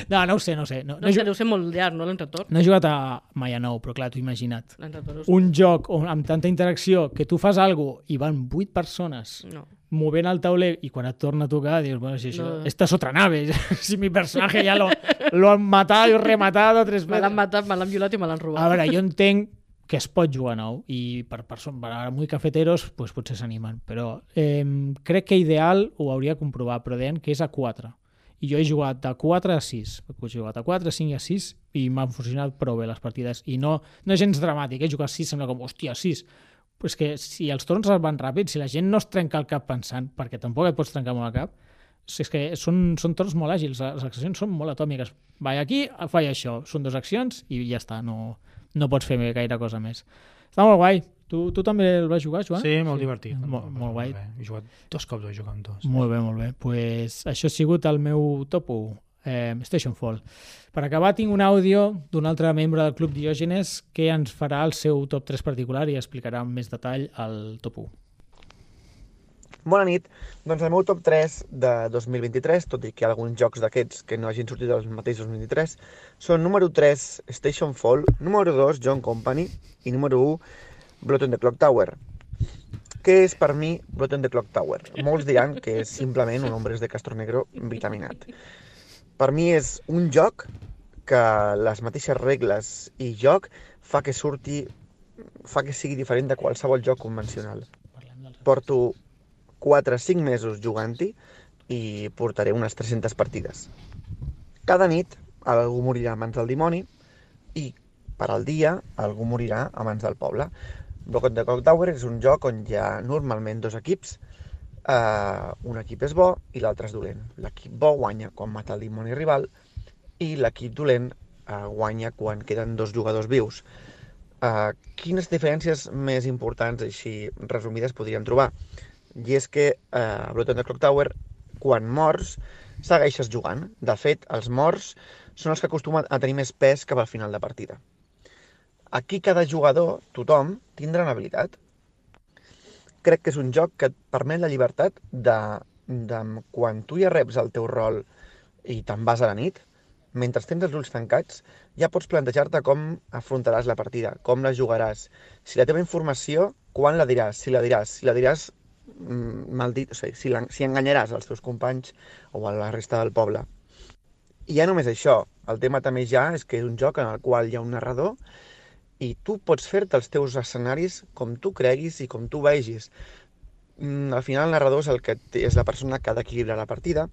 No, no ho sé, no ho sé. No, no, No, he, deu ser molt llarg, no, l'entretorn? no he jugat a mai a nou, però clar, t'ho imagina't. L'entretorn és... Un joc on, amb tanta interacció que tu fas alguna i van vuit persones No. movent el tauler i quan et torna a tocar dius, bueno, si això, No. esta es otra nave, (laughs) si mi personaje ya lo, lo han matado y rematado tres Me l'han matat, me l'han violat i me l'han robat. A veure, jo entenc que es pot jugar a nou i per, per, per a muy cafeteros pues, potser s'animen, però eh, crec que ideal ho hauria de comprovar, però deien que és a 4 i jo he jugat de 4 a 6 he jugat a 4, 5 i a 6 i m'han funcionat prou bé les partides i no, no és gens dramàtic, eh? jugar a 6 sembla com, hòstia, 6 però és que si els torns van ràpid, si la gent no es trenca el cap pensant, perquè tampoc et pots trencar molt el cap, és que són, són torns molt àgils, les accions són molt atòmiques. Vaig aquí, faig això, són dues accions i ja està, no, no pots fer gaire cosa més. Està molt guai. Tu, tu també el vas jugar, Joan? Sí, molt divertit. Molt, molt guai. bé. He jugat dos cops, he jugat amb dos. Molt bé, molt bé. pues això ha sigut el meu top 1, eh, Station Fall. Per acabar, tinc un àudio d'un altre membre del Club Diògenes que ens farà el seu top 3 particular i explicarà amb més detall el top 1. Bona nit. Doncs el meu top 3 de 2023, tot i que hi ha alguns jocs d'aquests que no hagin sortit del mateix 2023, són número 3, Station Fall, número 2, John Company i número 1, Blood on the Clock Tower. Què és per mi Blood on the Clock Tower? Molts diran que és simplement un Hombres de Castro Negro vitaminat. Per mi és un joc que les mateixes regles i joc fa que surti fa que sigui diferent de qualsevol joc convencional. Porto 4-5 mesos jugant-hi i portaré unes 300 partides. Cada nit algú morirà a mans del dimoni i per al dia algú morirà a mans del poble. Block the Clock Tower és un joc on hi ha normalment dos equips. Uh, un equip és bo i l'altre és dolent. L'equip bo guanya quan mata el dimoni rival i l'equip dolent uh, guanya quan queden dos jugadors vius. Uh, quines diferències més importants, així resumides, podríem trobar? i és que eh, a Blood on the Clock Tower, quan mors, segueixes jugant. De fet, els morts són els que acostumen a tenir més pes cap al final de partida. Aquí cada jugador, tothom, tindrà una habilitat. Crec que és un joc que et permet la llibertat de, de quan tu ja reps el teu rol i te'n vas a la nit, mentre tens els ulls tancats, ja pots plantejar-te com afrontaràs la partida, com la jugaràs, si la teva informació, quan la diràs, si la diràs, si la diràs mm, mal dit, o sigui, si, la, si enganyaràs als teus companys o a la resta del poble. I ja només això, el tema també ja és que és un joc en el qual hi ha un narrador i tu pots fer-te els teus escenaris com tu creguis i com tu vegis. Mm, Al final el narrador és, el que és la persona que ha d'equilibrar la partida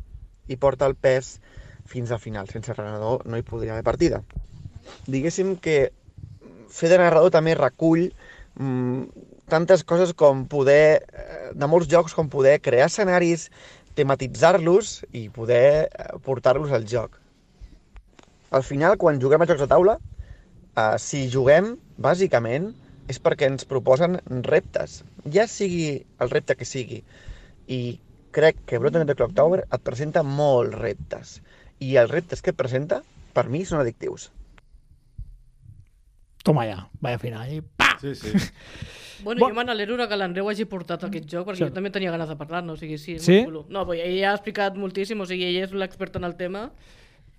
i porta el pes fins al final. Sense narrador no hi podria haver partida. Diguéssim que fer de narrador també recull mm, tantes coses com poder, eh, de molts jocs, com poder crear escenaris, tematitzar-los i poder eh, portar-los al joc. Al final, quan juguem a jocs de taula, eh, si juguem, bàsicament, és perquè ens proposen reptes, ja sigui el repte que sigui. I crec que on the Clock Tower et presenta molts reptes. I els reptes que et presenta, per mi, són addictius. Toma ja, vaya final. I pa! Sí, sí. (laughs) Bueno, Bo- jo me n'alegro que l'Andreu hagi portat aquest joc, perquè Sí. jo també tenia ganes de parlar-ne, o sigui, sí, és Sí? molt xulo. No, però ell ha explicat moltíssim, o sigui, ell és l'expert en el tema.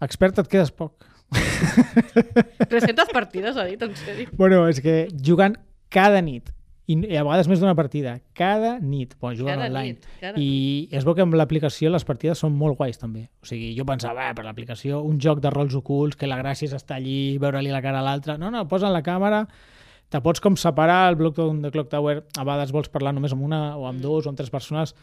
Expert et quedes poc. (laughs) 300 partides, ha dit, en sèrio. Bueno, és que jugant cada nit, i, a vegades més d'una partida, cada nit, bueno, jugant Cada online. nit, cada I es veu que amb l'aplicació les partides són molt guais també. O sigui, jo pensava, eh, per l'aplicació, un joc de rols ocults, que la gràcia és estar allí, veure-li la cara a l'altre. No, no, posen la càmera, te pots com separar el bloc de Clock Tower, a vegades vols parlar només amb una o amb dos o amb tres persones,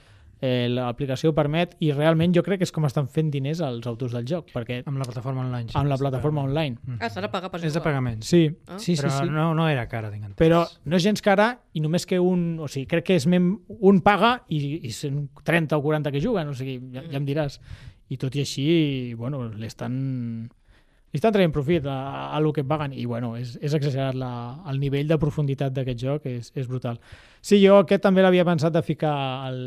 eh, l'aplicació ho permet i realment jo crec que és com estan fent diners els autors del joc, perquè Amb la plataforma online. sí. amb la plataforma online. Ah, s'ha de pagar per És de jugar. pagament. Sí, Ah. sí, sí. però sí. No, no era cara, tinc entès. però no és gens cara i només que un, o sigui, crec que és mem, un paga i, i són 30 o 40 que juguen, o sigui, ja, ja em diràs. I tot i així, bueno, l'estan li estan traient profit a, a lo que paguen i bueno, és, és exagerat la, el nivell de profunditat d'aquest joc és, és brutal. Sí, jo aquest també l'havia pensat de ficar al,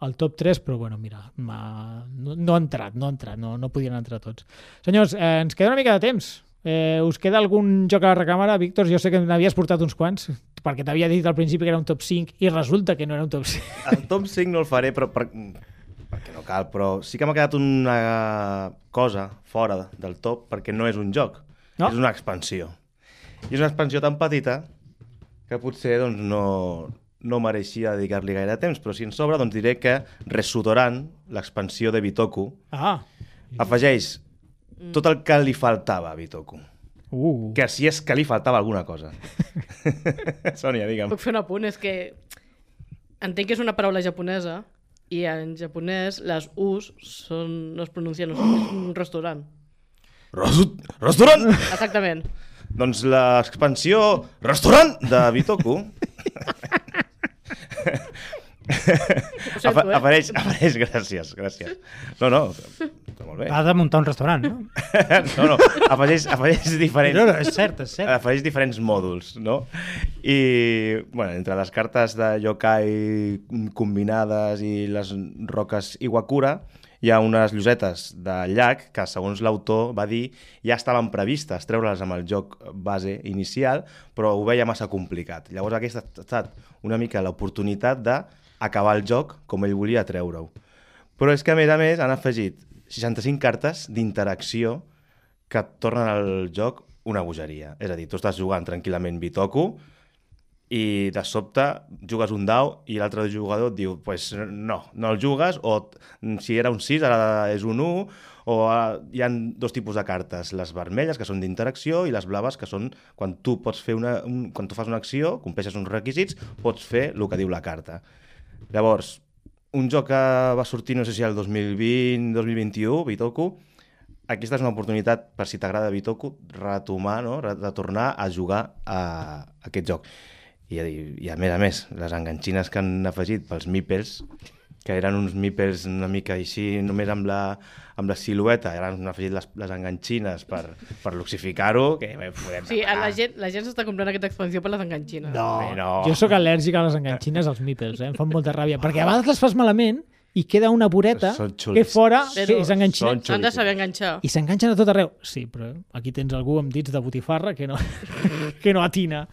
al top 3, però bueno, mira, m'ha- no, no ha entrat, no ha entrat, no, no podien entrar tots. Senyors, eh, ens queda una mica de temps. Eh, us queda algun joc a la recàmera? Víctor, jo sé que n'havies portat uns quants, perquè t'havia dit al principi que era un top 5 i resulta que no era un top 5. El top 5 no el faré, però per, perquè no cal, però sí que m'ha quedat una cosa fora del top, perquè no és un joc, No? és una expansió. I és una expansió tan petita que potser doncs, no, no mereixia dedicar-li gaire temps, però si en sobra doncs, diré que Resudoran, l'expansió de Bitoku, Ah, afegeix tot el que li faltava a Bitoku. uh. Que si és que li faltava alguna cosa. (laughs) Sònia, digue'm. Puc fer un apunt, és que entenc que és una paraula japonesa i en japonès les U's són, no es pronuncien, és un (gasps) restaurant. Restaurant! Exactament. Doncs l'expansió Restaurant de Bitoku (laughs) apa eh? apareix, (laughs) apareix, gràcies, gràcies. No, no, està molt bé. Ha de muntar un restaurant, no? (laughs) No, no, afegeix, afegeix diferents... No, no, és cert, és cert. afegeix diferents mòduls, no? I, bueno, entre les cartes de yokai combinades i les roques Iwakura, hi ha unes llosetes de llac que, segons l'autor va dir, ja estaven previstes treure-les amb el joc base inicial, però ho veia massa complicat. Llavors aquesta ha estat una mica l'oportunitat d'acabar el joc com ell volia treure-ho. Però és que, a més a més, han afegit 65 cartes d'interacció que tornen al joc una bogeria. És a dir, tu estàs jugant tranquil·lament Bitoku i de sobte jugues un dau i l'altre jugador et diu pues no, no el jugues o si era un 6 ara és un 1 o ah, hi han dos tipus de cartes, les vermelles que són d'interacció i les blaves que són quan tu pots fer una, un, quan tu fas una acció, compleixes uns requisits, pots fer el que diu la carta. Llavors, un joc que va sortir, no sé si el 2020-2021, Bitoku, aquesta és una oportunitat, per si t'agrada Bitoku, retomar, no? Re- retornar a jugar a, aquest joc. I, I a més a més, les enganxines que han afegit pels meeples, que eren uns mípers una mica així, només amb la, amb la silueta, ara han afegit les, les enganxines per, per luxificar-ho, que bé, podem Sí, la gent, la gent s'està comprant aquesta expansió per les enganxines. Bé, no. Jo sóc al·lèrgic a les enganxines als mípels, eh? em fan molta ràbia, perquè a vegades les fas malament i queda una voreta que fora Però que és enganxina són S'han de saber enganxar. i s'enganxen a tot arreu. Sí, però aquí tens algú amb dits de botifarra que no, (laughs) que no atina.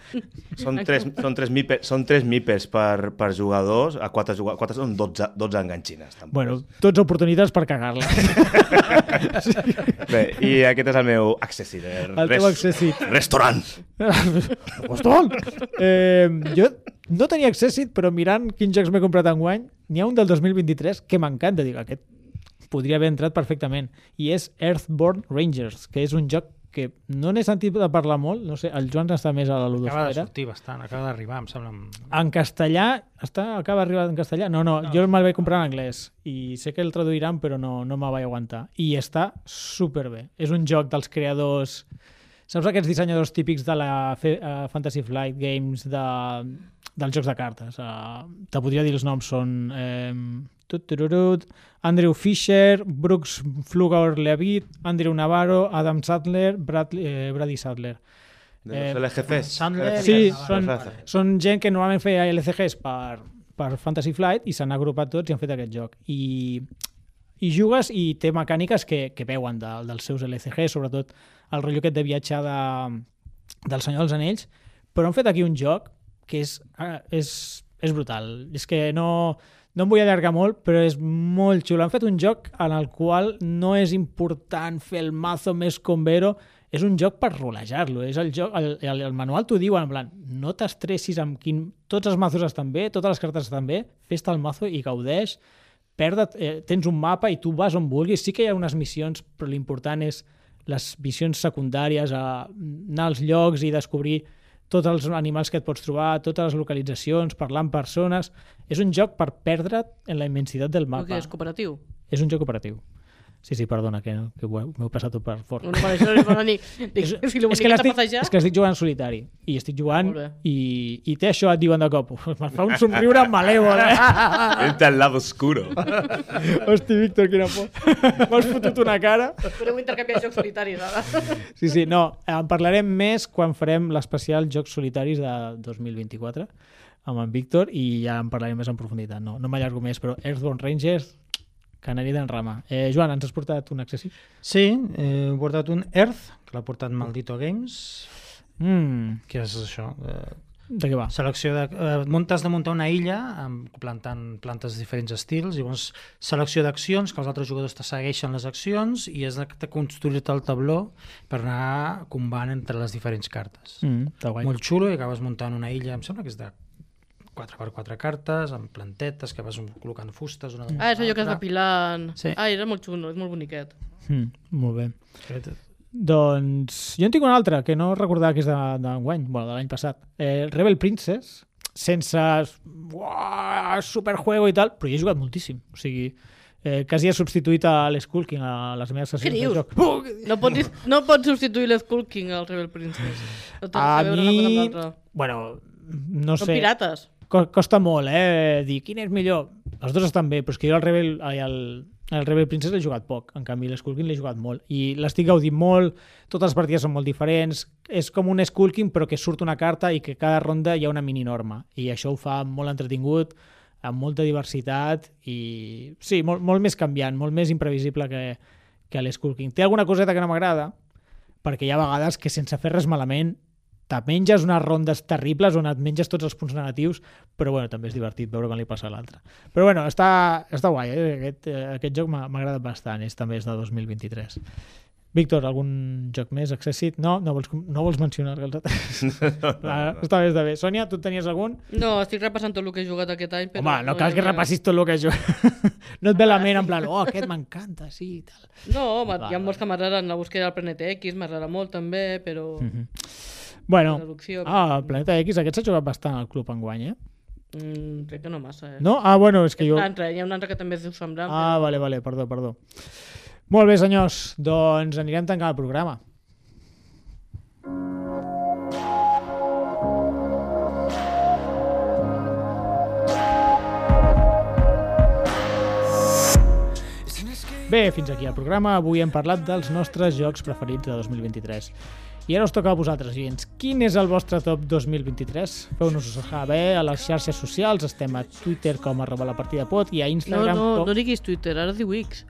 Són tres, són tres, mípers, són tres mípers per, per jugadors, a quatre, jugadors, quatre són 12, 12 enganxines. Tampoc. Bueno, tots oportunitats per cagar-la. (laughs) Bé, i aquest és el meu accessit. eh, El teu accessit. Restaurant. (laughs) Hostal! Eh, jo no tenia accessit, però mirant quins jocs m'he comprat enguany, n'hi ha un del 2023 que m'encanta. Dic, aquest podria haver entrat perfectament. I és Earthborn Rangers, que és un joc que no n'he sentit de parlar molt. No sé, el Joan està més a la Acaba de ludosfera. sortir bastant, acaba d'arribar, em sembla. En castellà, està, acaba d'arribar en castellà? No, no, no, jo me'l vaig comprar en anglès i sé que el traduiran però no, no me vaig aguantar. I està superbé. És un joc dels creadors... Saps aquests dissenyadors típics de la fe, uh, Fantasy Flight Games de, dels jocs de cartes? Uh, te podria dir els noms, són eh, tut, tururut, Andrew Fisher, Brooks Flugauer Leavitt, Andrew Navarro, Adam Sadler, Brad, eh, Brady Sadler. De Eh, los LGCs. Sandler Sí, són, són gent que normalment feia LCGs per, per Fantasy Flight i s'han agrupat tots i han fet aquest joc. I, i jugues i té mecàniques que, que veuen de, dels seus LCGs, sobretot el rotllo aquest de viatjar de, del Senyor dels Anells, però han fet aquí un joc que és, eh, és, és brutal. És que no, no em vull allargar molt, però és molt xulo. Han fet un joc en el qual no és important fer el mazo més combero, és un joc per rolejar-lo. És el, joc, el, el, el manual t'ho diu en plan, no t'estressis amb quin... Tots els mazos estan bé, totes les cartes estan bé, fes-te el mazo i gaudeix, perda't, eh, tens un mapa i tu vas on vulguis. Sí que hi ha unes missions, però l'important és les missions secundàries, a anar als llocs i descobrir tots els animals que et pots trobar, totes les localitzacions, parlar amb persones... És un joc per perdre't en la immensitat del mapa. que és cooperatiu. És un joc operatiu. Sí, sí, perdona, que, que m'heu passat tot per fort. No, per això és (laughs) bona. Dic, És, si lo és, que l'estic, passejar... és que estic jugant solitari i estic jugant i, i té això, et diuen de cop me'n fa un somriure malèvol eh? (laughs) Vente al lado oscuro. (laughs) hosti Víctor, quina por m'has fotut una cara Podem intercanviar jocs solitaris, ara. sí, sí, no, en parlarem més quan farem l'especial Jocs Solitaris de 2024 amb en Víctor i ja en parlarem més en profunditat no, no m'allargo més, però Earthborn Rangers canarida en rama. Eh, Joan, ens has portat un accessi? Sí, eh, he portat un Earth, que l'ha portat Maldito Games, Mm, que és això, eh, de què va? selecció de... Eh, muntes de muntar una illa amb, plantant plantes de diferents estils, i llavors selecció d'accions, que els altres jugadors te segueixen les accions, i has de, construir-te el tabló per anar combant entre les diferents cartes. Mm. Molt xulo, i acabes muntant una illa, em sembla que és de 4x4 cartes, amb plantetes, que vas col·locant fustes una Ah, és allò que has l'altra. depilant... Sí. Ah, era molt xulo, és molt boniquet. Mm, molt bé. Aquest- Doncs jo en tinc una altra que no recordava que és de- d'enguany, de, bueno, de l'any passat. Eh, Rebel Princess, sense uah, superjuego i tal, però hi he jugat moltíssim. O sigui, eh, quasi he substituït a l'Skull King a les meves sessions de joc. No pots, no pots substituir l'Skull King al Rebel Princess. No a amb mi... Bueno, no Són sé. pirates. Co- costa molt, eh? Dir quin és millor. Els dos estan bé, però és que jo el Rebel, el, el Rebel Princess l'he jugat poc. En canvi, l'Skulking l'he jugat molt. I l'estic gaudint molt, totes les partides són molt diferents. És com un Skulking, però que surt una carta i que cada ronda hi ha una mininorma. I això ho fa molt entretingut, amb molta diversitat i... Sí, molt, molt més canviant, molt més imprevisible que, que l'Skulking. Té alguna coseta que no m'agrada, perquè hi ha vegades que sense fer res malament te menges unes rondes terribles on et menges tots els punts negatius, però bueno, també és divertit veure quan li passa a l'altre. Però bueno, està, està guai, eh? aquest, eh, aquest joc m'ha agradat bastant, és també és de 2023. Víctor, algun joc més accessit? No? No vols, no vols mencionar els altres? Ah, està bé, està bé. Sònia, tu en tenies algun? No, estic repassant tot el que he jugat aquest any. Però Home, no cal que repassis tot el que jo... (laughs) no et ve la ment en plan, oh, aquest m'encanta, sí, i tal. No, home, Va, hi ha molts que m'agraden. La búsqueda del Planeta X m'agrada molt també, però... Mhm. Bueno, Traducció... ah, el Planeta X, aquest s'ha jugat bastant al club enguany, eh? Mm, crec que no massa, eh? No? Ah, bueno, és que És jo... altre, hi ha un altre que també es diu semblant. Ah, vale, vale, perdó, perdó. Molt bé, senyors, doncs anirem tancant el programa. Bé, fins aquí el programa. Avui hem parlat dels nostres jocs preferits de 2023. I ara us toca a vosaltres, oients. Quin és el vostre top 2023? Feu-nos saber a les xarxes socials. Estem a Twitter com arroba la partida pot i a No, Instagram no, com... no diguis Twitter, ara diu X.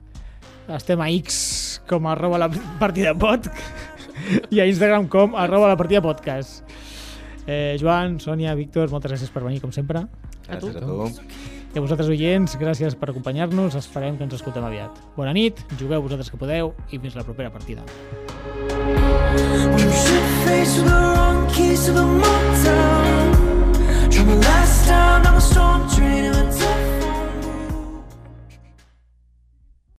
Estem a X com arroba la partida pot (laughs) i a Instagram com arroba la partida podcast. Eh, Joan, Sònia, Víctor, moltes gràcies per venir, com sempre. A tu. Gràcies a tu. I a vosaltres, oients, gràcies per acompanyar-nos. Esperem que ens escoltem aviat. Bona nit, jugueu vosaltres que podeu i fins la propera partida. You keys to the motel. From the last time I was storm train, a went